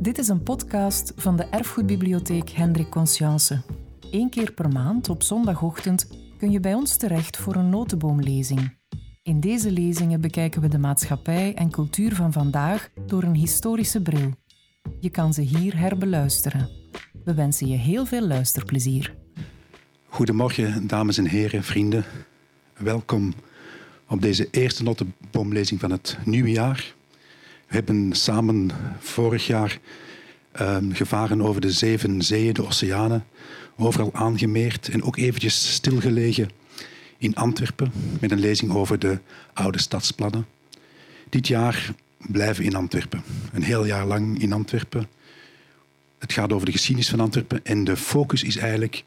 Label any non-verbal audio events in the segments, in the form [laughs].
Dit is een podcast van de Erfgoedbibliotheek Hendrik Conscience. Eén keer per maand op zondagochtend kun je bij ons terecht voor een notenboomlezing. In deze lezingen bekijken we de maatschappij en cultuur van vandaag door een historische bril. Je kan ze hier herbeluisteren. We wensen je heel veel luisterplezier. Goedemorgen, dames en heren, vrienden. Welkom op deze eerste notenboomlezing van het nieuwe jaar. We hebben samen vorig jaar um, gevaren over de zeven zeeën, de oceanen, overal aangemeerd en ook eventjes stilgelegen in Antwerpen met een lezing over de oude stadsplannen. Dit jaar blijven we in Antwerpen, een heel jaar lang in Antwerpen. Het gaat over de geschiedenis van Antwerpen en de focus is eigenlijk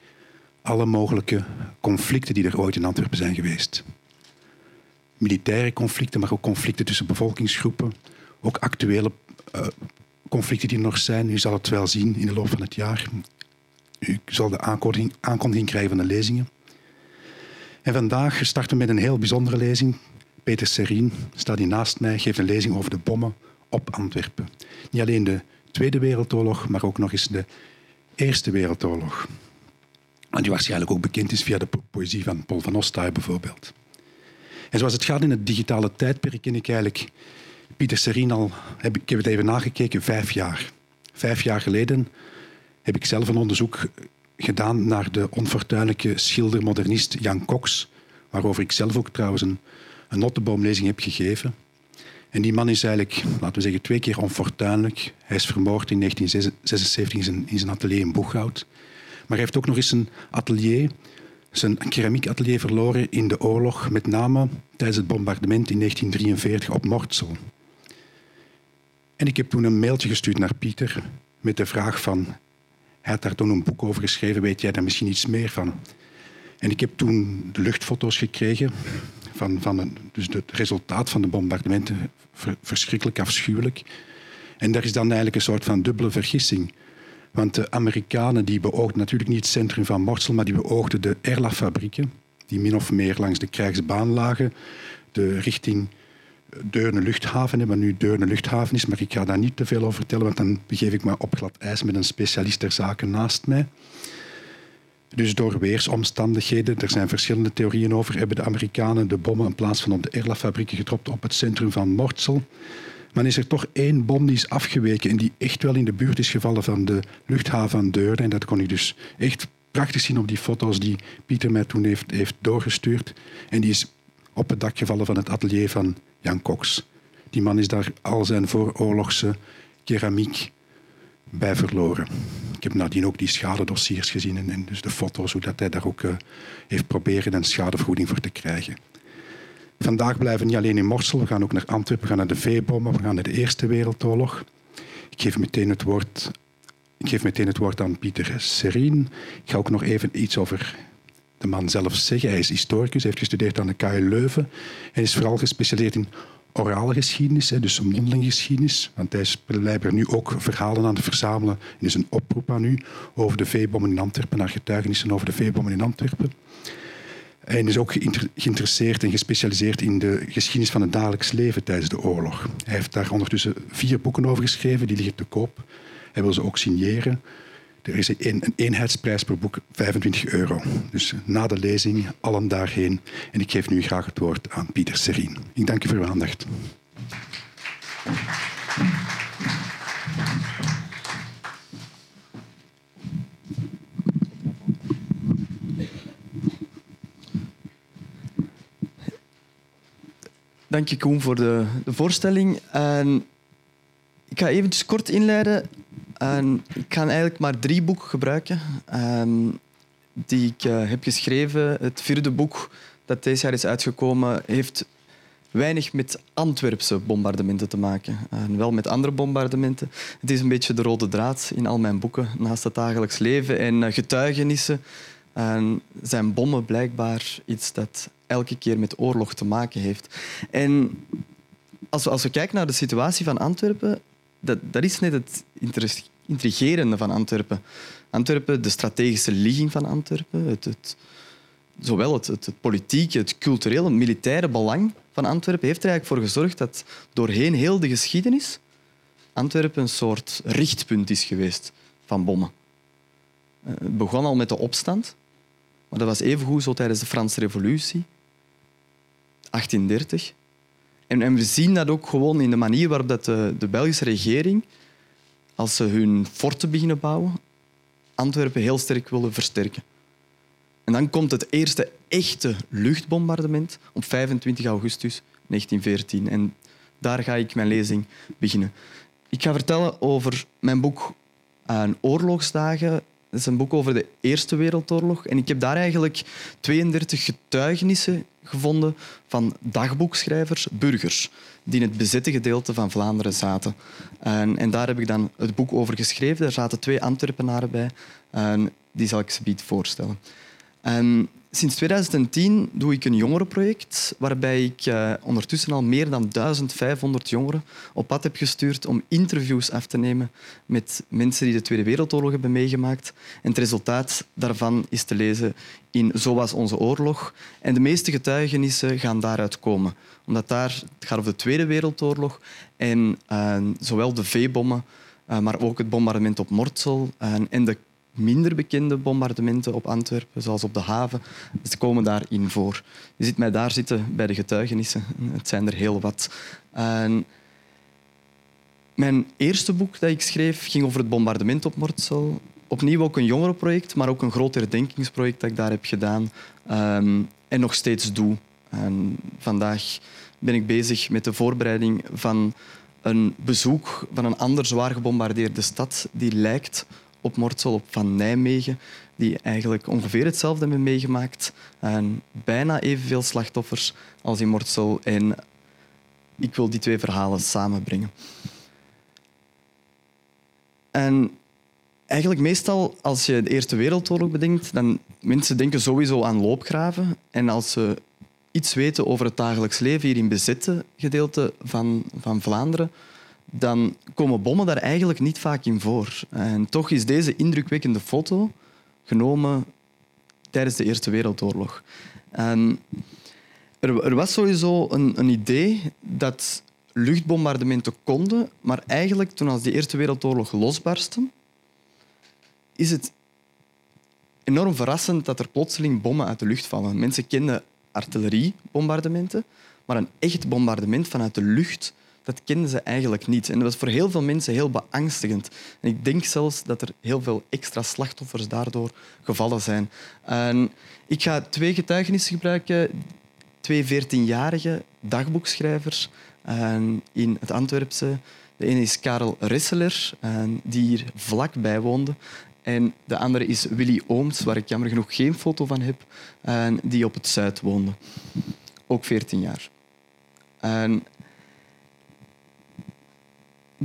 alle mogelijke conflicten die er ooit in Antwerpen zijn geweest. Militaire conflicten, maar ook conflicten tussen bevolkingsgroepen, ook actuele uh, conflicten die er nog zijn. U zal het wel zien in de loop van het jaar. U zal de aankondiging, krijgen van de lezingen. En vandaag starten we met een heel bijzondere lezing. Peter Serien staat hier naast mij, geeft een lezing over de bommen op Antwerpen. Niet alleen de Tweede Wereldoorlog, maar ook nog eens de Eerste Wereldoorlog. Die waarschijnlijk ook bekend is via de poëzie van Paul van Ostaaij bijvoorbeeld. En zoals het gaat in het digitale tijdperk ken ik eigenlijk Pieter Serien al, heb, ik heb het even nagekeken, vijf jaar. Vijf jaar geleden heb ik zelf een onderzoek gedaan naar de onfortuinlijke schilder-modernist Jan Cox, waarover ik zelf ook trouwens een, een heb gegeven. En die man is eigenlijk, laten we zeggen, twee keer onfortuinlijk. Hij is vermoord in 1976 in zijn, zijn atelier in Boeghout. Maar hij heeft ook nog eens een atelier, zijn keramiekatelier verloren in de oorlog, met name tijdens het bombardement in 1943 op Mortsel. En ik heb toen een mailtje gestuurd naar Pieter met de vraag van... Hij had daar toen een boek over geschreven, weet jij daar misschien iets meer van? En ik heb toen de luchtfoto's gekregen van, van dus het resultaat van de bombardementen. verschrikkelijk afschuwelijk. En daar is dan eigenlijk een soort van dubbele vergissing. Want de Amerikanen die beoogden natuurlijk niet het centrum van Morsel, maar die beoogden de Erla-fabrieken, die min of meer langs de krijgsbaan lagen, de richting Deurne luchthaven, wat nu Deurne luchthaven is, maar ik ga daar niet te veel over vertellen, want dan begeef ik me op glad ijs met een specialist ter zaken naast mij. Dus door weersomstandigheden, er zijn verschillende theorieën over, hebben de Amerikanen de bommen in plaats van op de Erla-fabrieken op het centrum van Mortsel. Maar is er toch één bom die is afgeweken en die echt wel in de buurt is gevallen van de luchthaven van. En dat kon ik dus echt prachtig zien op die foto's die Pieter mij toen heeft, heeft doorgestuurd. En die is op het dak gevallen van het atelier van Jan Cox. Die man is daar al zijn vooroorlogse keramiek bij verloren. Ik heb nadien ook die schadedossiers gezien en, dus de foto's, hoe dat hij daar ook uh, heeft proberen een schadevergoeding voor te krijgen. Vandaag blijven we niet alleen in Morsel, we gaan ook naar Antwerpen, we gaan naar de veebommen, we gaan naar de Eerste Wereldoorlog. Ik geef meteen het woord, ik geef meteen het woord aan Pieter Serien. Ik ga ook nog even iets over de man zelf zeggen. Hij is historicus, heeft gestudeerd aan de KU Leuven en is vooral gespecialiseerd in orale geschiedenis, dus mondeling geschiedenis. Want hij is blijkbaar nu ook verhalen aan het verzamelen. En is een oproep aan u over de veebommen in Antwerpen, naar getuigenissen over de veebommen in Antwerpen. Hij is ook geïnteresseerd en gespecialiseerd in de geschiedenis van het dagelijks leven tijdens de oorlog. Hij heeft daar ondertussen vier boeken over geschreven, die liggen te koop. Hij wil ze ook signeren. Er is een, een eenheidsprijs per boek, 25 euro. Dus na de lezing, allen daarheen. En ik geef nu graag het woord aan Pieter Serien. Ik dank u voor uw aandacht. Dank je, Koen, voor de, de voorstelling. En ik ga even kort inleiden ik ga eigenlijk maar drie boeken gebruiken ehm, die ik uh, heb geschreven. Het vierde boek dat deze jaar is uitgekomen heeft weinig met Antwerpse bombardementen te maken. En wel met andere bombardementen. Het is een beetje de rode draad in al mijn boeken naast het dagelijks leven en uh, getuigenissen. En zijn bommen blijkbaar iets dat elke keer met oorlog te maken heeft. En als we, als we kijken naar de situatie van Antwerpen, dat, dat is net het intrigerende van Antwerpen. Antwerpen, de strategische ligging van Antwerpen, het, het, zowel het, het, het, politieke, het culturele, het militaire belang van Antwerpen heeft er eigenlijk voor gezorgd dat doorheen heel de geschiedenis Antwerpen een soort richtpunt is geweest van bommen. Eh, het begon al met de opstand, maar dat was evengoed zo tijdens de Franse Revolutie, 1830. En, en we zien dat ook gewoon in de manier waarop dat de, de Belgische regering, als ze hun forten beginnen bouwen, Antwerpen heel sterk willen versterken. En dan komt het eerste echte luchtbombardement op 25 augustus 1914. En daar ga ik mijn lezing beginnen. Ik ga vertellen over mijn boek aan oorlogsdagen. Dat is een boek over de Eerste Wereldoorlog. En ik heb daar eigenlijk 32 getuigenissen gevonden van dagboekschrijvers, burgers, die in het bezette gedeelte van Vlaanderen zaten. En, en daar heb ik dan het boek over geschreven. Er zaten twee Antwerpenaren bij. En die zal ik ze voorstellen. En sinds 2010 doe ik een jongerenproject waarbij ik uh, ondertussen al meer dan 1500 jongeren op pad heb gestuurd om interviews af te nemen met mensen die de Tweede Wereldoorlog hebben meegemaakt. En het resultaat daarvan is te lezen in Zo was onze oorlog. En de meeste getuigenissen gaan daaruit komen. Omdat daar, het gaat over de Tweede Wereldoorlog en uh, zowel de V-bommen, uh, maar ook het bombardement op Mortsel en de minder bekende bombardementen op Antwerpen, zoals op de haven, ze komen daarin voor. Je ziet mij daar zitten bij de getuigenissen. Het zijn er heel wat. En mijn eerste boek dat ik schreef ging over het bombardement op Mortsel. Opnieuw ook een jongerenproject, maar ook een groot herdenkingsproject dat ik daar heb gedaan um, en nog steeds doe. En vandaag ben ik bezig met de voorbereiding van een bezoek van een ander zwaar gebombardeerde stad die lijkt op Mortsel, op Van Nijmegen, die eigenlijk ongeveer hetzelfde hebben meegemaakt. En bijna evenveel slachtoffers als in Mortsel. En ik wil die twee verhalen samenbrengen. En eigenlijk meestal, als je de Eerste Wereldoorlog bedenkt, dan mensen denken sowieso aan loopgraven. En als ze iets weten over het dagelijks leven hier in bezette gedeelte van, van Vlaanderen, dan komen bommen daar eigenlijk niet vaak in voor. En toch is deze indrukwekkende foto genomen tijdens de Eerste Wereldoorlog. En er, er, was sowieso een, een, idee dat luchtbombardementen konden, maar eigenlijk toen als die Eerste Wereldoorlog losbarstte, is het enorm verrassend dat er plotseling bommen uit de lucht vallen. Mensen kenden artilleriebombardementen, maar een echt bombardement vanuit de lucht dat kenden ze eigenlijk niet. En dat was voor heel veel mensen heel beangstigend. En ik denk zelfs dat er heel veel extra slachtoffers daardoor gevallen zijn. En ik ga twee getuigenissen gebruiken. Twee 14-jarige dagboekschrijvers in het Antwerpse. De ene is Karel Risseler, die hier vlakbij woonde. En de andere is Willy Ooms, waar ik jammer genoeg geen foto van heb, die op het Zuid woonde. Ook 14 jaar. En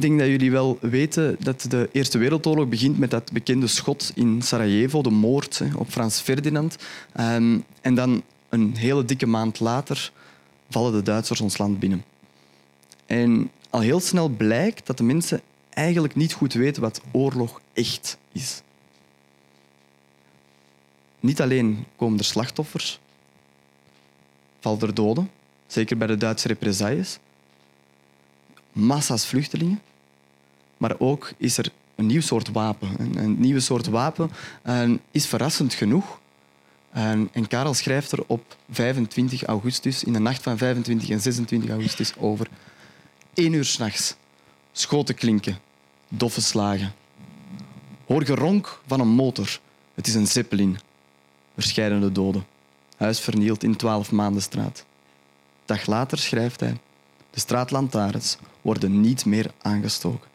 denk dat jullie wel weten dat de Eerste Wereldoorlog begint met dat bekende schot in Sarajevo, de moord op Frans Ferdinand. Ehm, en dan een hele dikke maand later vallen de Duitsers ons land binnen. En al heel snel blijkt dat de mensen eigenlijk niet goed weten wat oorlog echt is. Niet alleen komen er slachtoffers, vallen er doden, zeker bij de Duitse represailles, massa's vluchtelingen. Maar ook is er een nieuw soort wapen. Een, nieuwe soort wapen en is verrassend genoeg. En, en Karel schrijft er op 25 augustus, in de nacht van 25 en 26 augustus, over. Eén uur s'nachts. Schoten klinken. Doffe slagen. Hoor geronk van een motor. Het is een zeppelin. Verscheidene doden. Huis vernield in 12 maanden straat. Dag later schrijft hij. De straatlantaarns worden niet meer aangestoken.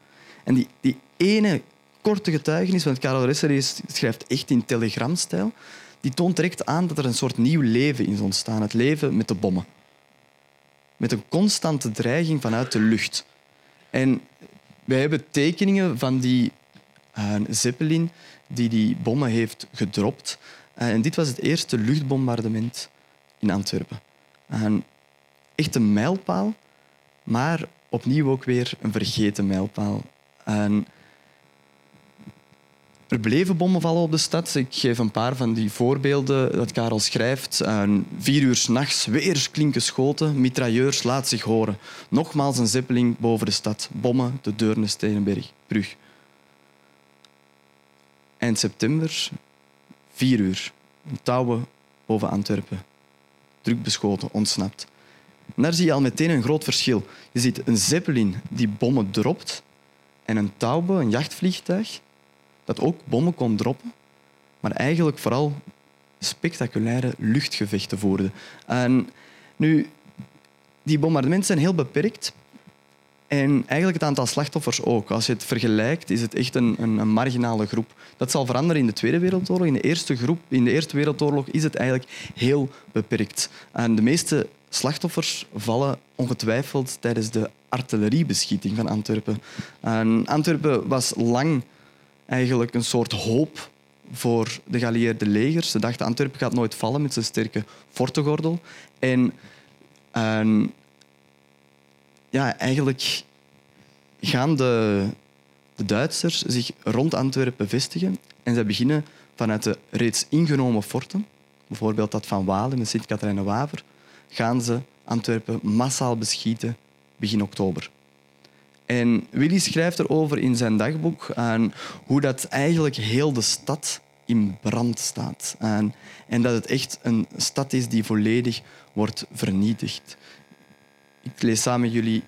En die, ene korte getuigenis, want Karel Resser schrijft echt in telegramstijl, die toont direct aan dat er een soort nieuw leven is ontstaan. Het leven met de bommen. Met een constante dreiging vanuit de lucht. En wij hebben tekeningen van die uh, Zeppelin die die bommen heeft gedropt. Uh, en dit was het eerste luchtbombardement in Antwerpen. Echt een mijlpaal, maar opnieuw ook weer een vergeten mijlpaal. En Er bleven bommen vallen op de stad. Ik geef een paar van die voorbeelden dat Karel schrijft. Vier uur s'nachts, weer klinken schoten. Mitrailleurs laat zich horen. Nogmaals een zeppeling boven de stad. Bommen, de Deurne, Stenenberg, Brug. Eind september, vier uur. Touwen boven Antwerpen. Druk beschoten, ontsnapt. Daar zie je al meteen een groot verschil. Je ziet een zeppelin die bommen dropt en een Taube, een jachtvliegtuig, dat ook bommen kon droppen, maar eigenlijk vooral spectaculaire luchtgevechten voerde. En nu, die bombardementen zijn heel beperkt. En eigenlijk het aantal slachtoffers ook. Als je het vergelijkt, is het echt een, een, een, marginale groep. Dat zal veranderen in de Tweede Wereldoorlog. In de, eerste groep, in de Eerste Wereldoorlog is het eigenlijk heel beperkt. En de meeste slachtoffers vallen ongetwijfeld tijdens de artilleriebeschieting van Antwerpen. En Antwerpen was lang eigenlijk een soort hoop voor de geallieerde legers. Ze dachten Antwerpen gaat nooit vallen met zijn sterke fortengordel. En, ja, eigenlijk gaan de, de Duitsers zich rond Antwerpen vestigen en ze beginnen vanuit de reeds ingenomen forten, bijvoorbeeld dat van Walen en Sint-Katharijnen-Waver, gaan ze Antwerpen massaal beschieten begin oktober. En Willy schrijft erover in zijn dagboek aan hoe dat eigenlijk heel de stad in brand staat. En, dat het echt een stad is die volledig wordt vernietigd. Ik lees samen jullie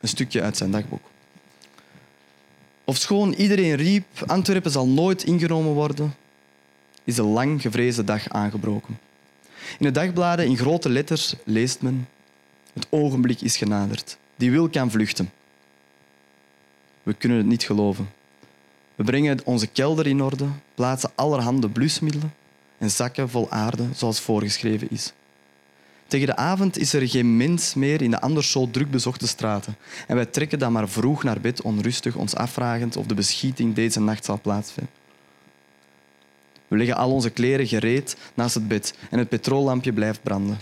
een stukje uit zijn dagboek. Ofschoon iedereen riep Antwerpen zal nooit ingenomen worden, is de lang gevreesde dag aangebroken. In de dagbladen in grote letters leest men het ogenblik is genaderd. Die wil kan vluchten. We kunnen het niet geloven. We brengen onze kelder in orde, plaatsen allerhande blusmiddelen en zakken vol aarde zoals voorgeschreven is. Tegen de avond is er geen mens meer in de anders zo druk bezochte straten. En wij trekken dan maar vroeg naar bed, onrustig, ons afvragend of de beschieting deze nacht zal plaatsvinden. We leggen al onze kleren gereed naast het bed en het petroollampje blijft branden.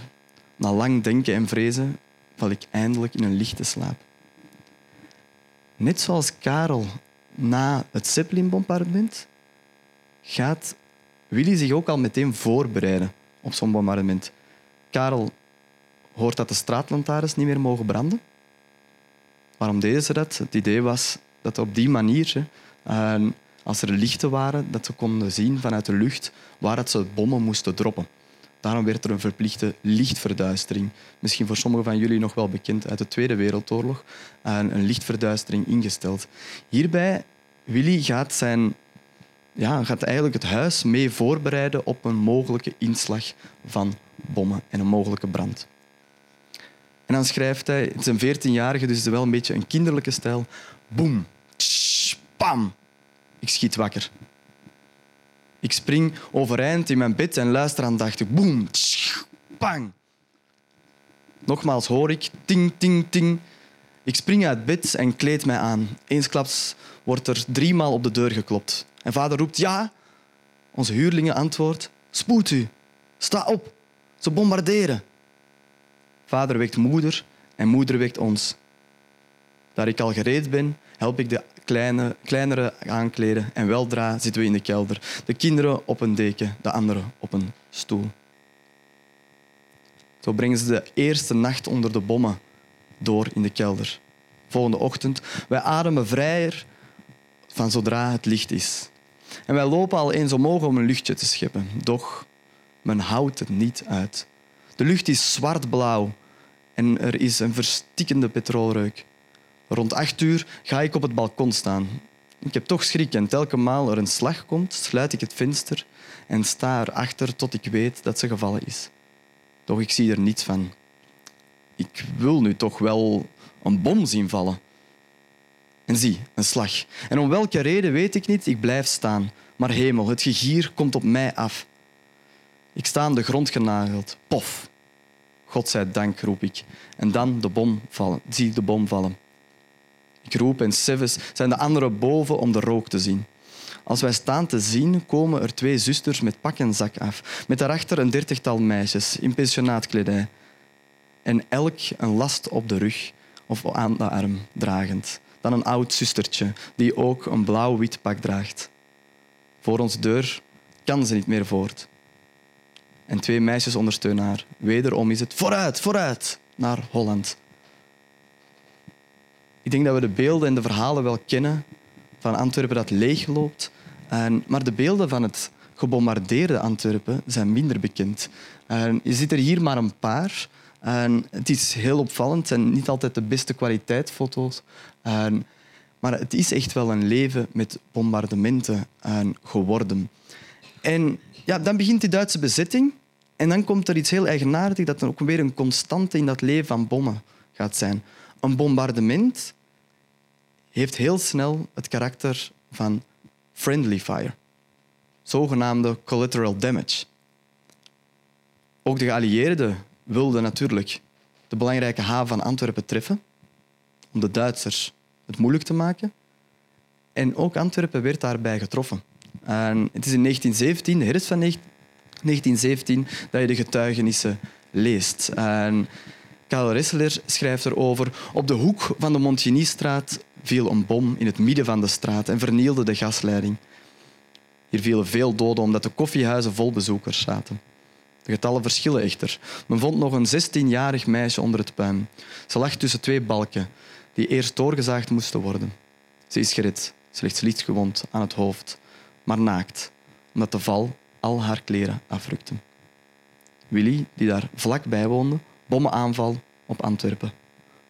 Na lang denken en vrezen val ik eindelijk in een lichte slaap. Net zoals Karel na het Zeppelin-bombardement gaat Willy zich ook al meteen voorbereiden op zo'n bombardement. Karel hoort dat de straatlantaarns niet meer mogen branden. Waarom deden ze dat? Het idee was dat op die manier, als er lichten waren, dat ze konden zien vanuit de lucht waar dat ze bommen moesten droppen. Daarom werd er een verplichte lichtverduistering, misschien voor sommigen van jullie nog wel bekend uit de Tweede Wereldoorlog, een lichtverduistering ingesteld. Hierbij, Willy gaat, zijn, ja, gaat eigenlijk het huis mee voorbereiden op een mogelijke inslag van bommen en een mogelijke brand. En dan schrijft hij, het is een 14-jarige, dus het is wel een beetje een kinderlijke stijl. Boom, tsch, pam, ik schiet wakker. Ik spring overeind in mijn bed en luister aandachtig. Boom, bang. Nogmaals hoor ik ting, ting, ting. Ik spring uit bed en kleed mij aan. Eensklaps wordt er driemaal op de deur geklopt. En vader roept ja. Onze huurlingen antwoordt, spoed u. Sta op. Ze bombarderen. Vader wekt moeder en moeder wekt ons. Daar ik al gereed ben, help ik de kleine, kleinere aankleden en weldra zitten we in de kelder. De kinderen op een deken, de anderen op een stoel. Zo brengen ze de eerste nacht onder de bommen door in de kelder. Volgende ochtend, wij ademen vrijer van zodra het licht is. En wij lopen al eens omhoog om een luchtje te scheppen. Doch men houdt het niet uit. De lucht is zwartblauw en er is een verstikkende petrolreuk. Rond acht uur ga ik op het balkon staan. Ik heb toch schrik en telkens maal er een slag komt, sluit ik het venster en sta erachter tot ik weet dat ze gevallen is. Doch ik zie er niets van. Ik wil nu toch wel een bom zien vallen. En zie, een slag. En om welke reden weet ik niet, ik blijf staan. Maar hemel, het gegier komt op mij af. Ik sta aan de grond genageld. Pof. God zij dank, roep ik. En dan de bom vallen. zie de bom vallen. Ik roep en Seves zijn de anderen boven om de rook te zien. Als wij staan te zien, komen er twee zusters met pak en zak af. Met daarachter een dertigtal meisjes in pensionaatkledij. En elk een last op de rug of aan de arm dragend. Dan een oud zustertje die ook een blauw-wit pak draagt. Voor onze deur kan ze niet meer voort. En twee meisjes ondersteunen haar. Wederom is het vooruit, vooruit naar Holland. Ik denk dat we de beelden en de verhalen wel kennen van Antwerpen dat leegloopt. En, maar de beelden van het gebombardeerde Antwerpen zijn minder bekend. En je ziet er hier maar een paar. En het is heel opvallend en niet altijd de beste kwaliteit foto's. Maar het is echt wel een leven met bombardementen en geworden. En ja, dan begint die Duitse bezetting. En dan komt er iets heel eigenaardigs dat er ook weer een constante in dat leven van bommen gaat zijn. Een bombardement heeft heel snel het karakter van friendly fire, zogenaamde collateral damage. Ook de geallieerden wilden natuurlijk de belangrijke haven van Antwerpen treffen om de Duitsers het moeilijk te maken. En ook Antwerpen werd daarbij getroffen. En het is in 1917, de herfst van 1917, dat je de getuigenissen leest. En Karel Ressler schrijft erover. Op de hoek van de Montignystraat viel een bom in het midden van de straat en vernielde de gasleiding. Hier vielen veel doden omdat de koffiehuizen vol bezoekers zaten. De getallen verschillen echter. Men vond nog een 16-jarig meisje onder het puin. Ze lag tussen twee balken die eerst doorgezaagd moesten worden. Ze is gered, slechts licht gewond aan het hoofd, maar naakt, omdat de val al haar kleren afrukte. Willy, die daar vlakbij woonde, bommenaanval op Antwerpen.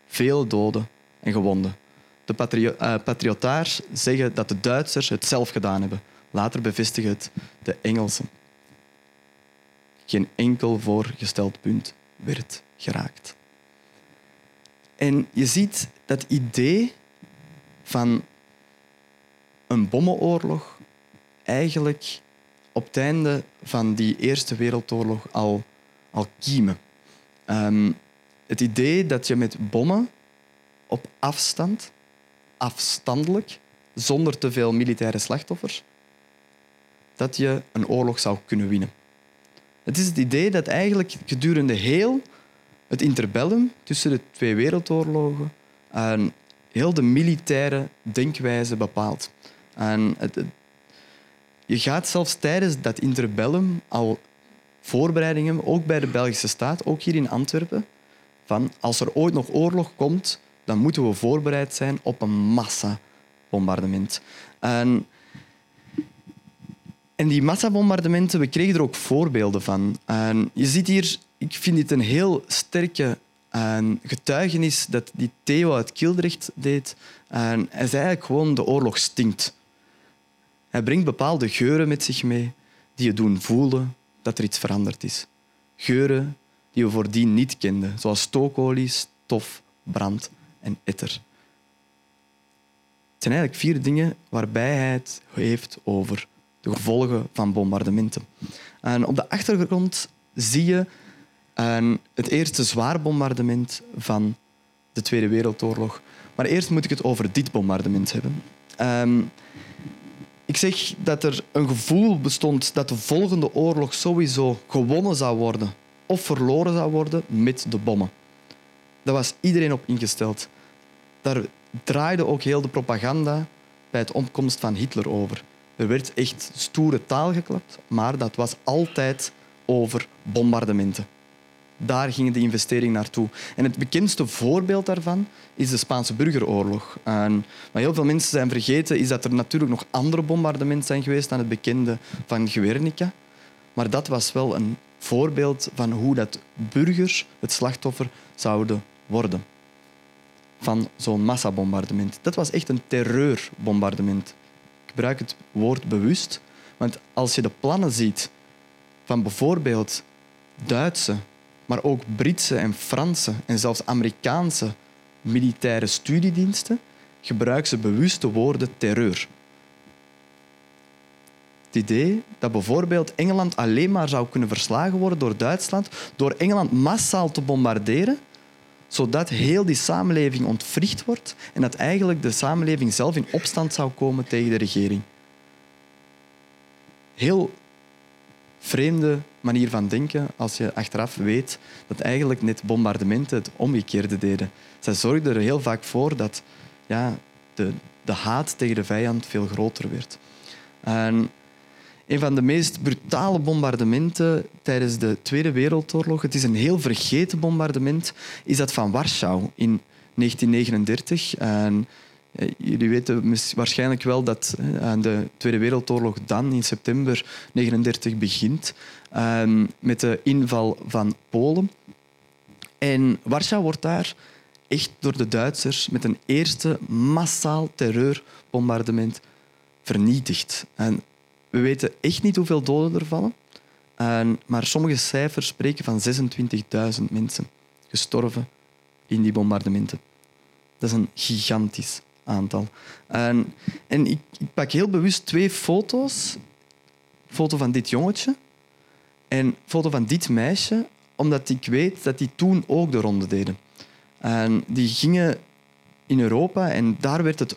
Veel doden en gewonden. De uh, patriotaars zeggen dat de Duitsers het zelf gedaan hebben. Later bevestigen het de Engelsen. Geen enkel voorgesteld punt werd geraakt. En je ziet dat idee van een bommenoorlog eigenlijk op het einde van die Eerste Wereldoorlog al, al kiemen. Um, het idee dat je met bommen op afstand, afstandelijk, zonder te veel militaire slachtoffers, dat je een oorlog zou kunnen winnen. Het is het idee dat eigenlijk gedurende heel het interbellum tussen de twee wereldoorlogen en heel de militaire denkwijze bepaalt. En het, je gaat zelfs tijdens dat interbellum al voorbereidingen, ook bij de Belgische staat, ook hier in Antwerpen, van als er ooit nog oorlog komt, dan moeten we voorbereid zijn op een massabombardement. En, en die massabombardementen, we kregen er ook voorbeelden van. En je ziet hier, ik vind dit een heel sterke en getuigenis dat die Theo uit Kildrecht deed. En hij zei eigenlijk gewoon, de oorlog stinkt. Hij brengt bepaalde geuren met zich mee die je doen voelen dat er iets veranderd is. Geuren die we voordien niet kenden, zoals stookolie, stof, brand en etter. Het zijn eigenlijk vier dingen waarbij hij het heeft over de gevolgen van bombardementen. En op de achtergrond zie je een, het eerste zwaar bombardement van de Tweede Wereldoorlog. Maar eerst moet ik het over dit bombardement hebben. Um, ik zeg dat er een gevoel bestond dat de volgende oorlog sowieso gewonnen zou worden of verloren zou worden met de bommen. Daar was iedereen op ingesteld. Daar draaide ook heel de propaganda bij het opkomst van Hitler over. Er werd echt stoere taal geklapt, maar dat was altijd over bombardementen. Daar ging de investering naartoe. En het bekendste voorbeeld daarvan is de Spaanse burgeroorlog. En wat heel veel mensen zijn vergeten, is dat er natuurlijk nog andere bombardementen zijn geweest dan het bekende van Guernica. Maar dat was wel een voorbeeld van hoe dat burgers het slachtoffer zouden worden van zo'n massabombardement. Dat was echt een terreurbombardement. Ik gebruik het woord bewust, want als je de plannen ziet van bijvoorbeeld Duitse, maar ook Britse en Franse en zelfs Amerikaanse militaire studiediensten, gebruiken ze bewust de woorden terreur. Het idee dat bijvoorbeeld Engeland alleen maar zou kunnen verslagen worden door Duitsland door Engeland massaal te bombarderen, zodat heel die samenleving ontwricht wordt en dat eigenlijk de samenleving zelf in opstand zou komen tegen de regering. Heel vreemde manier van denken als je achteraf weet dat eigenlijk net bombardementen het omgekeerde deden. Zij zorgden er heel vaak voor dat ja, de, de haat tegen de vijand veel groter werd. En een van de meest brutale bombardementen tijdens de Tweede Wereldoorlog. Het is een heel vergeten bombardement. Is dat van Warschau in 1939. En jullie weten waarschijnlijk wel dat eh, de Tweede Wereldoorlog dan in september 1939 begint ehm, met de inval van Polen. En Warschau wordt daar echt door de Duitsers met een eerste massaal terreurbombardement vernietigd. En we weten echt niet hoeveel doden er vallen, en, maar sommige cijfers spreken van 26.000 mensen gestorven in die bombardementen. Dat is een gigantisch aantal. En, en ik, ik, pak heel bewust twee foto's. Foto van dit jongetje en foto van dit meisje, omdat ik weet dat die toen ook de ronde deden. En die gingen in Europa en daar werd het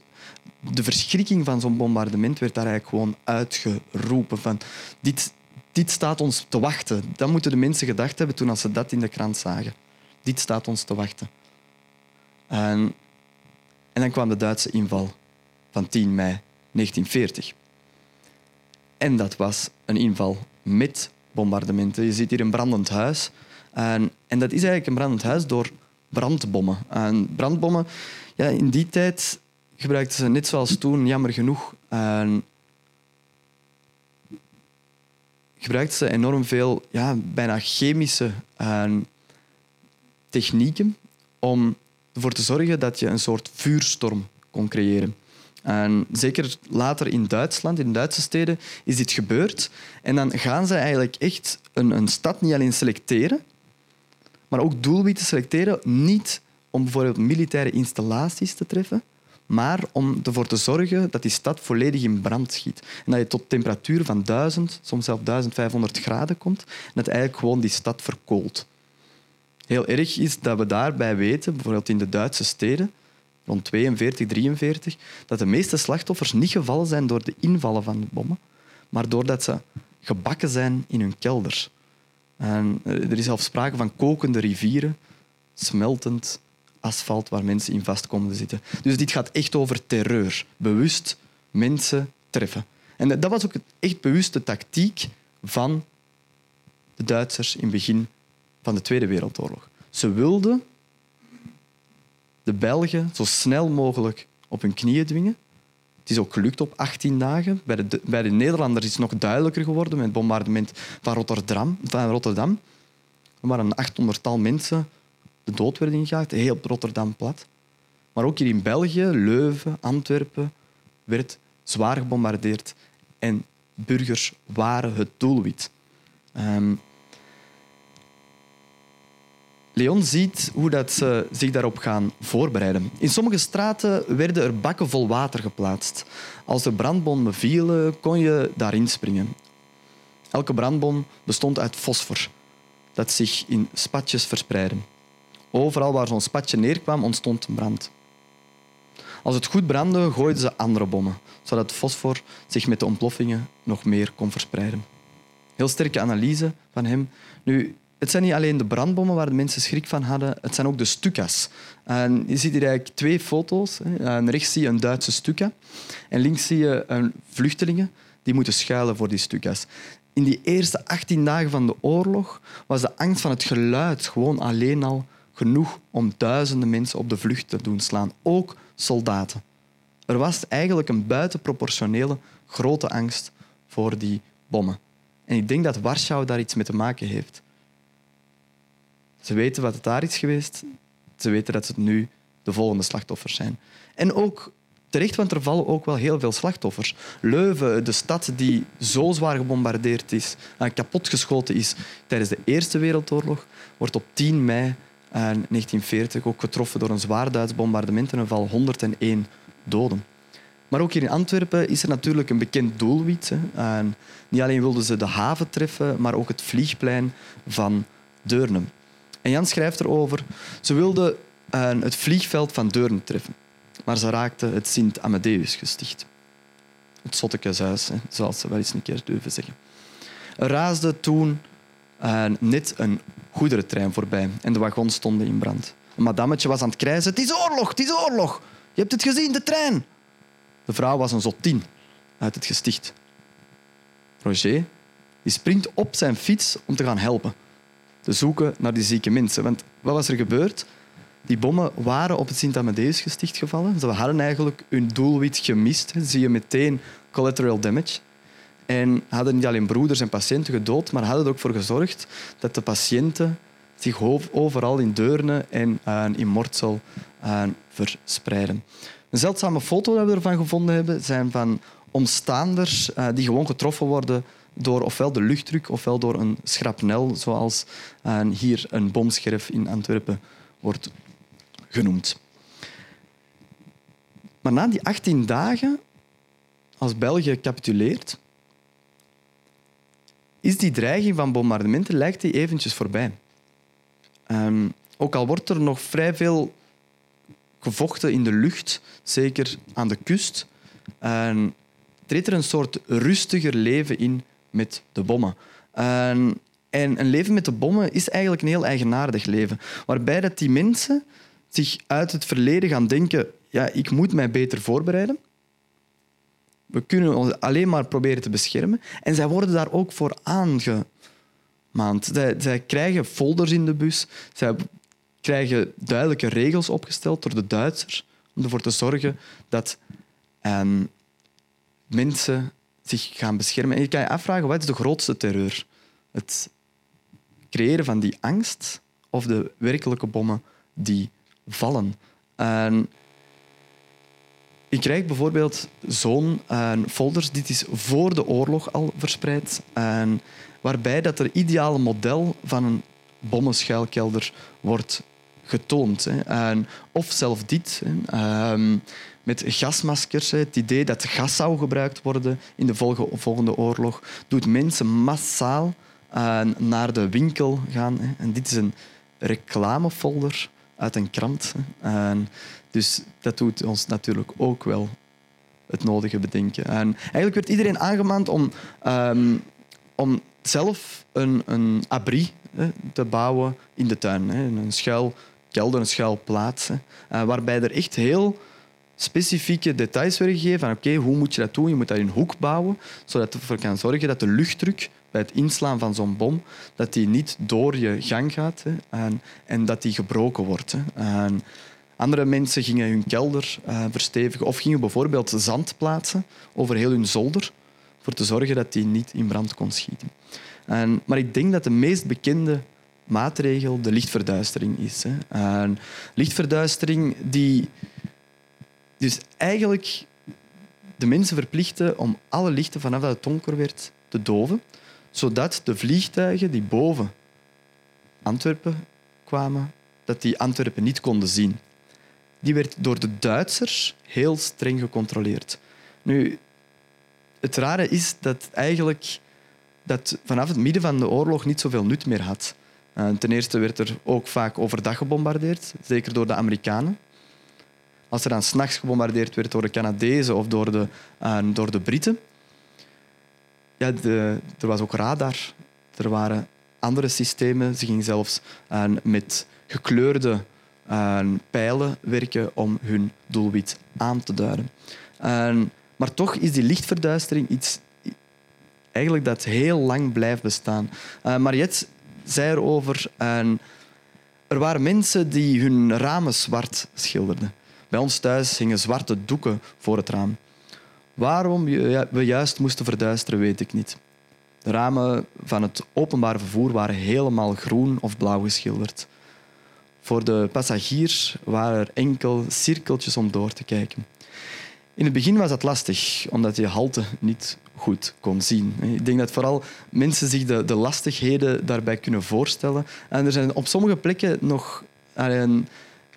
de verschrikking van zo'n bombardement werd daar eigenlijk gewoon uitgeroepen. Van, dit, dit staat ons te wachten. Dat moeten de mensen gedacht hebben toen als ze dat in de krant zagen. Dit staat ons te wachten. En, en dan kwam de Duitse inval van 10 mei 1940. En dat was een inval met bombardementen. Je ziet hier een brandend huis. En, en dat is eigenlijk een brandend huis door brandbommen. En brandbommen, ja, in die tijd gebruikten ze net zoals toen, jammer genoeg, uh, gebruikten ze enorm veel ja, bijna chemische technieken om ervoor te zorgen dat je een soort vuurstorm kon creëren. En zeker later in Duitsland, in Duitse steden, is dit gebeurd. En dan gaan ze eigenlijk echt een, een stad niet alleen selecteren, maar ook doelwitten selecteren. Niet om bijvoorbeeld militaire installaties te treffen, maar om ervoor te zorgen dat die stad volledig in brand schiet. En dat je tot temperatuur van 1000, soms zelfs 1500 graden komt en dat eigenlijk gewoon die stad verkoolt. Heel erg is dat we daarbij weten, bijvoorbeeld in de Duitse steden, rond 42, 43, dat de meeste slachtoffers niet gevallen zijn door de invallen van de bommen, maar doordat ze gebakken zijn in hun kelders. En eh, er is zelfs sprake van kokende rivieren, smeltend asfalt waar mensen in vast komen te zitten. Dus dit gaat echt over terreur. Bewust mensen treffen. En dat was ook echt bewuste tactiek van de Duitsers in begin van de Tweede Wereldoorlog. Ze wilden de Belgen zo snel mogelijk op hun knieën dwingen. Het is ook gelukt op 18 dagen. Bij de, bij de Nederlanders is het nog duidelijker geworden met het bombardement van Rotterdam. Van Rotterdam. Er waren een 800-tal mensen de dood werden ingejaagd, heel Rotterdam plat. Maar ook hier in België, Leuven, Antwerpen, werd zwaar gebombardeerd en burgers waren het doelwit. Um, Leon ziet hoe dat ze zich daarop gaan voorbereiden. In sommige straten werden er bakken vol water geplaatst. Als er brandbommen vielen, kon je daarin springen. Elke brandbom bestond uit fosfor, dat zich in spatjes verspreidde. Overal waar zo'n spatje neerkwam, ontstond een brand. Als het goed brandde, gooiden ze andere bommen, zodat fosfor zich met de ontploffingen nog meer kon verspreiden. Heel sterke analyse van hem. Nu, het zijn niet alleen de brandbommen waar de mensen schrik van hadden, het zijn ook de stukas. En je ziet hier eigenlijk twee foto's. Rechts zie je een Duitse stuka en links zie je een vluchtelingen die moeten schuilen voor die stukas. In die eerste 18 dagen van de oorlog was de angst van het geluid gewoon alleen al genoeg om duizenden mensen op de vlucht te doen slaan, ook soldaten. Er was eigenlijk een buitenproportionele grote angst voor die bommen. En ik denk dat Warschau daar iets mee te maken heeft. Ze weten wat het daar is geweest. Ze weten dat het nu de volgende slachtoffers zijn. En ook terecht, want er vallen ook wel heel veel slachtoffers. Leuven, de stad die zo zwaar gebombardeerd is, en kapotgeschoten is tijdens de Eerste Wereldoorlog, wordt op 10 mei 1940 ook getroffen door een zwaar Duits bombardement en er vallen 101 doden. Maar ook hier in Antwerpen is er natuurlijk een bekend doelwit. Niet alleen wilden ze de haven treffen, maar ook het vliegplein van Deurne. En Jan schrijft erover, ze wilden het vliegveld van Deurne treffen, maar ze raakten het Sint Amadeus gesticht. Het Zottekeshuis, zoals ze wel eens een keer durven zeggen. Er raasde toen net een goederentrein voorbij en de wagons stonden in brand. Een madammetje was aan het krijzen. Het is oorlog, het is oorlog. Je hebt het gezien, de trein. De vrouw was een zottin uit het gesticht. Roger, die springt op zijn fiets om te gaan helpen. Te zoeken naar die zieke mensen. Want wat was er gebeurd? Die bommen waren op het Sint-Amadeus-gesticht gevallen. Ze hadden eigenlijk hun doelwit gemist. Zie je meteen collateral damage. En hadden niet alleen broeders en patiënten gedood, maar hadden er ook voor gezorgd dat de patiënten zich overal in Deurne en uh, in Mortsel uh, verspreiden. Een zeldzame foto dat we ervan gevonden hebben, zijn van omstaanders uh, die gewoon getroffen worden door ofwel de luchtdruk ofwel door een schrapnel, zoals hier een bomscherf in Antwerpen wordt genoemd. Maar na die 18 dagen, als België capituleert, is die dreiging van bombardementen lijkt die eventjes voorbij. Um, ook al wordt er nog vrij veel gevochten in de lucht, zeker aan de kust, um, treedt er een soort rustiger leven in met de bommen. Um, en een leven met de bommen is eigenlijk een heel eigenaardig leven, waarbij dat die mensen zich uit het verleden gaan denken ja, ik moet mij beter voorbereiden. We kunnen ons alleen maar proberen te beschermen. En zij worden daar ook voor aangemaand. Zij, zij krijgen folders in de bus. Zij krijgen duidelijke regels opgesteld door de Duitsers om ervoor te zorgen dat ehm, mensen zich gaan beschermen. En je kan je afvragen, wat is de grootste terreur? Het creëren van die angst of de werkelijke bommen die vallen? En ik krijg bijvoorbeeld zo'n uh, folders, dit is voor de oorlog al verspreid, en waarbij dat er ideale model van een bommenschuilkelder wordt getoond. Hè. Of zelf dit, um, met gasmaskers, het idee dat gas zou gebruikt worden in de volgende oorlog, doet mensen massaal uh, naar de winkel gaan. En dit is een reclamefolder uit een krant. En dus dat doet ons natuurlijk ook wel het nodige bedenken. En eigenlijk werd iedereen aangemaand om, um, om zelf een, een abri te bouwen in de tuin. Hè. Een schuilkelder, een schuilplaats. Uh, waarbij er echt heel specifieke details werden van oké, hoe moet je dat doen? Je moet in een hoek bouwen, zodat ervoor kan zorgen dat de luchtdruk bij het inslaan van zo'n bom, dat die niet door je gang gaat hè, en, en, dat die gebroken wordt. Hè. Andere mensen gingen hun kelder uh, verstevigen of gingen bijvoorbeeld zand plaatsen over heel hun zolder, voor te zorgen dat die niet in brand kon schieten. En, maar ik denk dat de meest bekende maatregel de lichtverduistering is. Hè. Lichtverduistering die dus eigenlijk de mensen verplichten om alle lichten vanaf dat het donker werd te doven, zodat de vliegtuigen die boven Antwerpen kwamen, dat die Antwerpen niet konden zien. Die werd door de Duitsers heel streng gecontroleerd. Nu, het rare is dat eigenlijk dat vanaf het midden van de oorlog niet zoveel nut meer had. Uh, ten eerste werd er ook vaak overdag gebombardeerd, zeker door de Amerikanen. Als er dan s'nachts gebombardeerd werd door de Canadezen of door de, uh, door de Britten, ja, er was ook radar. Er waren andere systemen. Ze gingen zelfs uh, met gekleurde uh, pijlen werken om hun doelwit aan te duiden. maar toch is die lichtverduistering iets eigenlijk dat heel lang blijft bestaan. Mariette zei erover... er waren mensen die hun ramen zwart schilderden. Bij ons thuis hingen zwarte doeken voor het raam. Waarom we juist moesten verduisteren, weet ik niet. De ramen van het openbaar vervoer waren helemaal groen of blauw geschilderd. Voor de passagiers waren er enkel cirkeltjes om door te kijken. In het begin was dat lastig, omdat je halte niet goed kon zien. Ik denk dat vooral mensen zich de, de lastigheden daarbij kunnen voorstellen. En er zijn op sommige plekken nog...